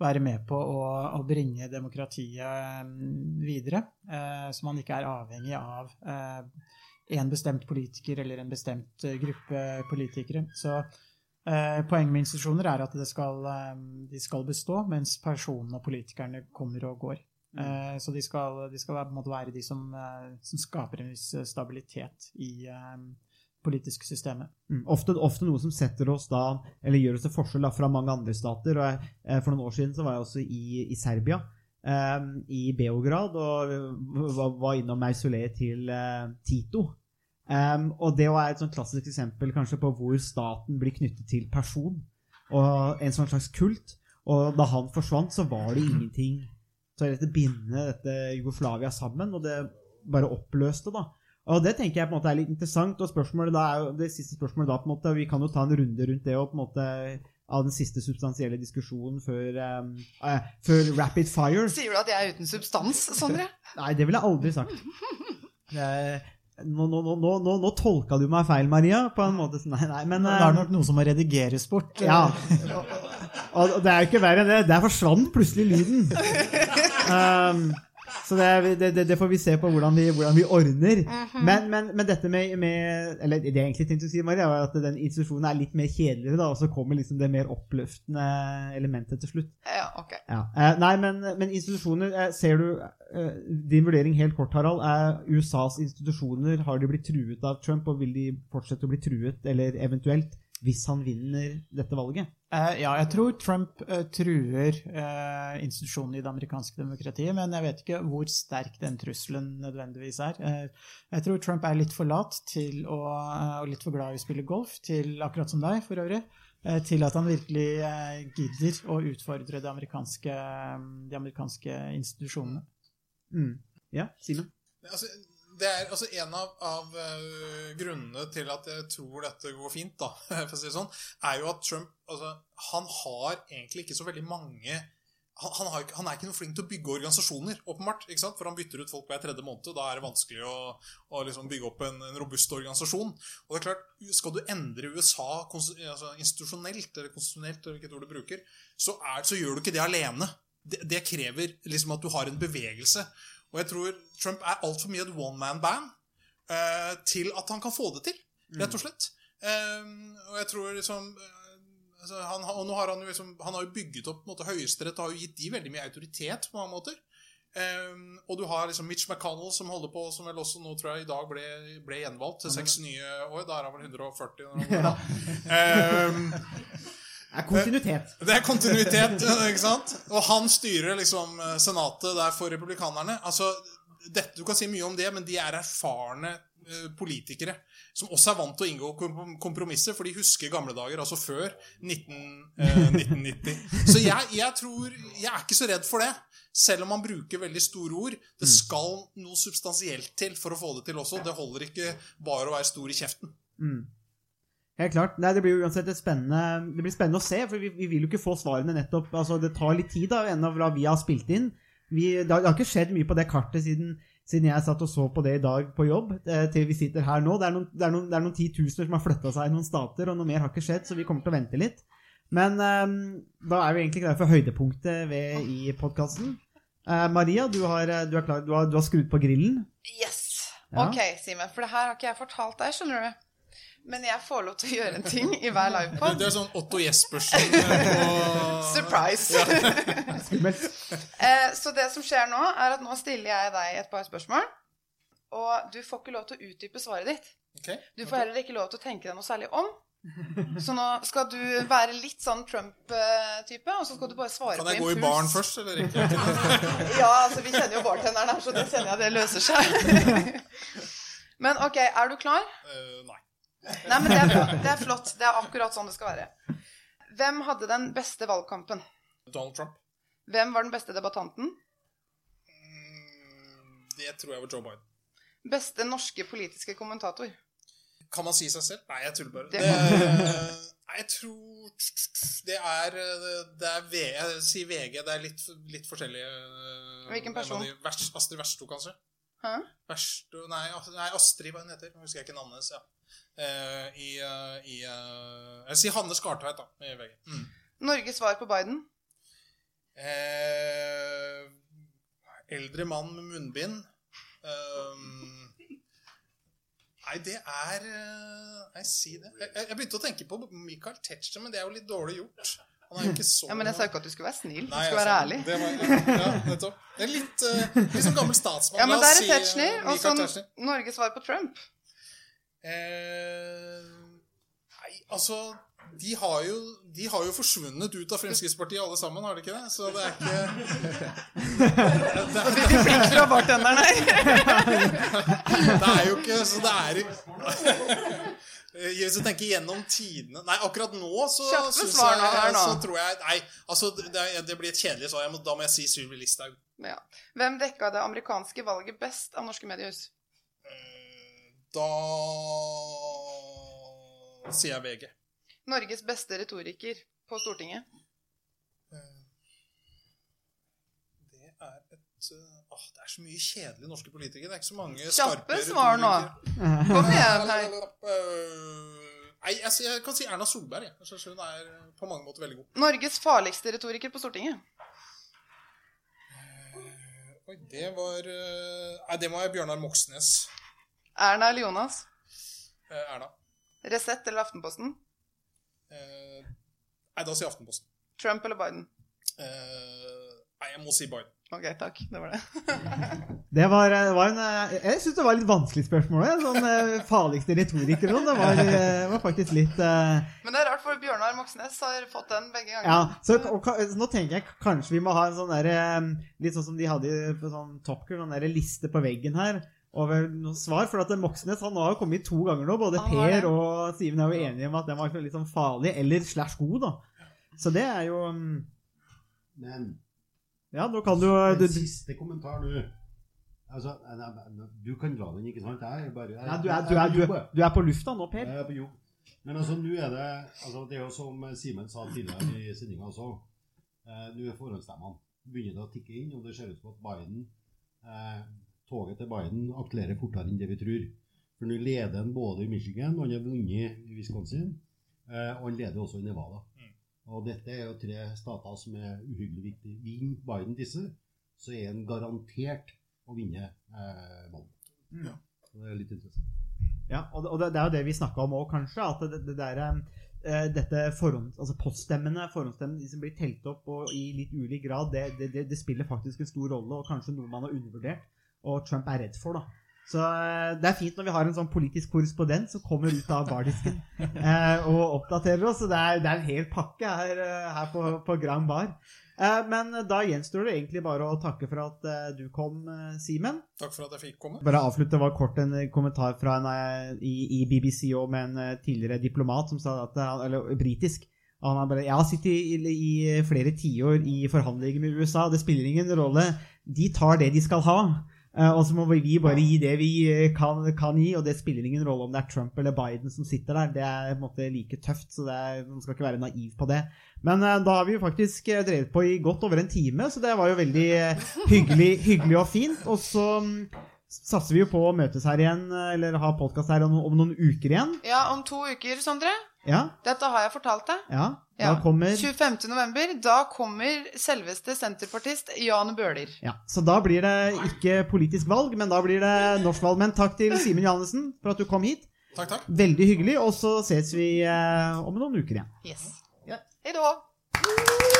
være med på å, å bringe demokratiet mm, videre, eh, så man ikke er avhengig av eh, en bestemt politiker eller en bestemt eh, gruppe politikere. Så eh, poenget med institusjoner er at det skal, de skal bestå, mens personene og politikerne kommer og går. Eh, Så de skal, de skal være, de som, som skaper en viss stabilitet i, politiske systemet. Mm, Ofte, ofte noe som setter oss da, eller gjør oss til forskjell da, fra mange andre stater. Og jeg, eh, for noen år siden så var jeg også i, i Serbia, eh, i Beograd, og eh, var, var innom mausoleet til eh, Tito. Um, og det er et sånn klassisk eksempel kanskje på hvor staten blir knyttet til person, og en sånn slags kult. Og da han forsvant, så var det ingenting til å binde dette Jugoslavia sammen, og det bare oppløste, da. Og det tenker jeg på en måte er litt interessant. Og spørsmålet da er jo, det siste spørsmålet da, på en måte, vi kan jo ta en runde rundt det og på en måte av den siste substansielle diskusjonen før, um, eh, før rapid fire. Sier du at jeg er uten substans, Sondre? Nei, det ville jeg aldri sagt. Det- Nå, nå, nå, nå, nå, nå tolka du meg feil, Maria, på en måte. Nei, nei, men Det er nok noe som må redigeres bort. ja. Og, og det er jo ikke verre enn det. Der forsvant plutselig lyden. Um, så det, det, det, får vi se på hvordan vi, hvordan vi ordner. men, men, men dette med, med Eller det jeg egentlig tenkte å si, Maria, var at den institusjonen er litt mer kjedeligere, da, og så kommer liksom det mer oppløftende elementet til slutt. Ja, ok. Ja. Eh, nei, men, men institusjoner eh, Ser du eh, Din vurdering helt kort, Harald. Er USAs institusjoner Har de blitt truet av Trump, og vil de fortsette å bli truet, eller eventuelt, hvis han vinner dette valget? Eh, ja, jeg tror Trump eh, truer eh, institusjonene i det amerikanske demokratiet, men jeg vet ikke hvor sterk den trusselen nødvendigvis er. Jeg tror Trump er litt for lat til å, og litt for glad i å spille golf, til, akkurat som deg for øvrig, til at han virkelig gidder å utfordre de amerikanske, de amerikanske institusjonene. Mm. Ja, Simen? Altså, det er altså en av, av eh, grunnene til at jeg tror dette går fint, da, for å si det sånn, er jo at Trump altså, han har egentlig ikke så veldig mange han, han, har, han er ikke noe flink til å bygge organisasjoner, åpenbart. ikke sant? For han bytter ut folk hver tredje måned, og da er det vanskelig å, å liksom bygge opp en, en robust organisasjon. Og det er klart, Skal du endre USA altså institusjonelt, eller konstitusjonelt, hvilket ord du bruker, så, er, så gjør du ikke det alene. Det, det krever liksom at du har en bevegelse. Og jeg tror Trump er altfor mye et one man band uh, til at han kan få det til, rett og slett. Um, og jeg tror liksom eh, altså, han, og nå har han, jo liksom, han har jo bygget opp på og måte, Høyesterett har jo gitt de veldig mye autoritet på mange måter. Um, og du har liksom Mitch McConnell som holder på, som vel også nå tror jeg i dag ble, ble gjenvalgt til seks nye år. Da er han vel 140. når han går da. Eh, Det er kontinuitet. det er kontinuitet, ikke sant? Og han styrer liksom eh, senatet der for republikanerne. Altså, dette, Du kan si mye om det, men de er erfarne eh, politikere som også er vant til å inngå kompromisser, for de husker gamle dager, altså før 19, eh, 1990. Så jeg, jeg tror Jeg er ikke så redd for det. Selv om man bruker veldig store ord. Det skal noe substansielt til for å få det til også. Det holder ikke bare å være stor i kjeften. Mm. Helt klart. Nei, det blir jo uansett et spennende, det blir spennende å se, for vi, vi vil jo ikke få svarene nettopp altså Det tar litt tid da, ennå fra vi har spilt inn. Vi, det, har, det har ikke skjedd mye på det kartet siden, siden jeg satt og så på det i dag på jobb, eh, til vi sitter her nå. Det er noen, det er noen, det er noen titusener som har flytta seg i noen stater, og noe mer har ikke skjedd, så vi kommer til å vente litt. Men um, da er vi egentlig klare for høydepunktet ved, i podkasten. Maria, du har, eh, du, er klar, du, har, du har skrudd på grillen. Yes. Ja. Ok, Simen. For det her har ikke jeg fortalt deg, skjønner du. Men jeg får lov til å gjøre en ting i hver livepod. det er sånn Otto Jespersen eh, på Surprise! Skummelt. Eh, Så det som skjer nå, er at nå stiller jeg deg et par spørsmål. Og du får ikke lov til å utdype svaret ditt. Okay. Du får heller ikke lov til å tenke deg noe særlig om. Så nå skal du være litt sånn Trump-type, og så skal du bare svare på impuls. Kan jeg gå i baren først, eller ikke? Ja, altså vi kjenner jo bartenderen her, så det kjenner jeg det løser seg. Men ok, er du klar? Uh, nei. Nei, men det er, bra. det er flott. Det er akkurat sånn det skal være. Hvem hadde den beste valgkampen? Donald Trump. Hvem var den beste debattanten? Mm, Det tror jeg var Joe Biden. Beste norske politiske kommentator? Kan man si seg selv? Nei, jeg tuller bare. Det- nei, jeg tror det er Det er V, jeg sier VG. Det er litt, litt forskjellige eh, Hvilken person? Vers- Astrid Versto, kanskje? Hæ? Versto Nei, Astrid, hva hun heter. Husker jeg ikke navnet hennes. Ja. Eh, I, eh, i eh, Jeg sier Hanne Skartveit, da. I VG. Mm. Norges svar på Biden? Eh, eldre mann med munnbind. Um, nei, det er Nei, si det. Jeg, jeg begynte å tenke på Michael Tetzschner, men det er jo litt dårlig gjort. Han er ikke så Ja, men jeg sa ikke at du skulle være snill. Du skulle være ærlig. Det var, ja, nettopp. Det er litt, uh, litt sånn gammel statsmann. Ja, men der er Tetzschner. Og så Norges svar på Trump. Eh, nei, altså de har, jo, de har jo forsvunnet ut av Fremskrittspartiet alle sammen, har de ikke det? Så det er ikke Blikk fra bartenderen her. Det er jo ikke Så det er Hvis du tenker gjennom tidene Nei, akkurat nå så synes jeg. Så tror jeg Nei, altså det, det blir et kjedelig svar. Da må jeg si Sylvi Listhaug. Ja. Hvem dekka det amerikanske valget best av norske mediehus? Eh, Da sier jeg VG. Norges beste retoriker på Stortinget? Det er et eh, åh, Det er så mye kjedelige norske politikere. Det er ikke så mange Kjappe svar nå. Kom igjen. Eh, Nei, jeg, kan si Erna Solberg. Jeg. Jeg synes hun er på mange måter veldig god. Norges farligste retoriker på Stortinget? Oi, det var eh, Nei, det må være Bjørnar Moxnes. Erna eller Jonas? Eh, Erna. Resett eller Aftenposten? Eh, Nei, da sier jeg Aftenposten. Trump eller Biden? Eh, Nei, jeg må si Biden. Ok, takk. Det var det. Det var, det var en eh, Jeg syns det var litt vanskelig spørsmål. jeg. Sånn eh, farligste retoriker og sånn. Det var, eh, var faktisk litt uh... Men det er rart, for Bjørnar Moxnes har fått den begge ganger. Ja, så, og, så nå tenker jeg kanskje vi må ha en sånn der, eh, Litt sånn som de hadde i- på sånn Top Gear, sånn der liste på veggen her over noen svar. For at Moxnes han har jo kommet to ganger nå. Både. Per og Siven er jo enige om at den var litt sånn farlig, eller slash god, da. Så det er jo mm, Men Ja, nå kan du, en du siste kommentar nå. Altså, du kan dra den, ikke sant? Jeg bare jeg, Nei, du, er, du, er, du, er, du er på lufta nå, Per. Jeg er på jobb. Men altså, nå er det altså, Det er jo som Simen sa tidligere i sendinga også. Eh, nå er forhåndsstemmene begynner det å tikke inn, og det ser ut som at Biden eh, toget til Biden akkelererer fortere enn det vi tror. For nå leder han både i Michigan, og han har vunnet i Wisconsin, eh, og han leder også i Nevada. Og dette er jo tre stater som er uhyggelig viktige. Vinner Biden disse, så er han garantert å vinne eh, valget. Mm. Så det er litt interessant. Ja, og det, og det, er jo det vi snakka om òg, kanskje. At det, det der, eh, dette forhånd, altså poststemmene, forhåndsstemmene, de som blir telt opp og i litt ulik grad, det, det, det, det spiller faktisk en stor rolle, og kanskje noe man har undervurdert, og Trump er redd for. da. Så eh, det er fint når vi har en sånn politisk korrespondent som kommer ut av bardisken eh, og oppdaterer oss. Det er, det er en hel pakke her, eh, her på, på Grand Bar. Eh, men da gjenstår det egentlig bare å takke for at eh, du kom, eh, Simen. Takk for at jeg fikk komme. Bare avslutte var kort en kommentar fra en i, i BBC og med en tidligere diplomat som sa at eller britisk han har bare, Jeg har sittet i, i flere tiår i forhandlinger med USA, det spiller ingen rolle. De tar det de skal ha. Eh, Og så må vi bare gi det vi eh, kan, kan gi, og det spiller ingen rolle om det er Trump eller Biden som sitter der. Det er på en måte like tøft, så er, man skal ikke være naiv på det. Men eh, da har vi jo faktisk drevet på i godt over en time, så det var jo veldig hyggelig, hyggelig og fint. Og så mm, satser vi jo på å møtes her igjen, eller ha podkast her om, om noen uker igjen. Ja, om to uker, Sondre. Ja, Dette har jeg fortalt deg. ja. Ja. Kommer 25. november. Da kommer selveste senterpartist Jan Bøhler. Ja, Så da blir det ikke politisk valg, men da blir det norsk valg. Men takk til Simen Johannessen for at du kom hit. Takk, takk. Veldig hyggelig. Og så ses vi eh, om noen uker igjen. Yes. Ja. Hei då.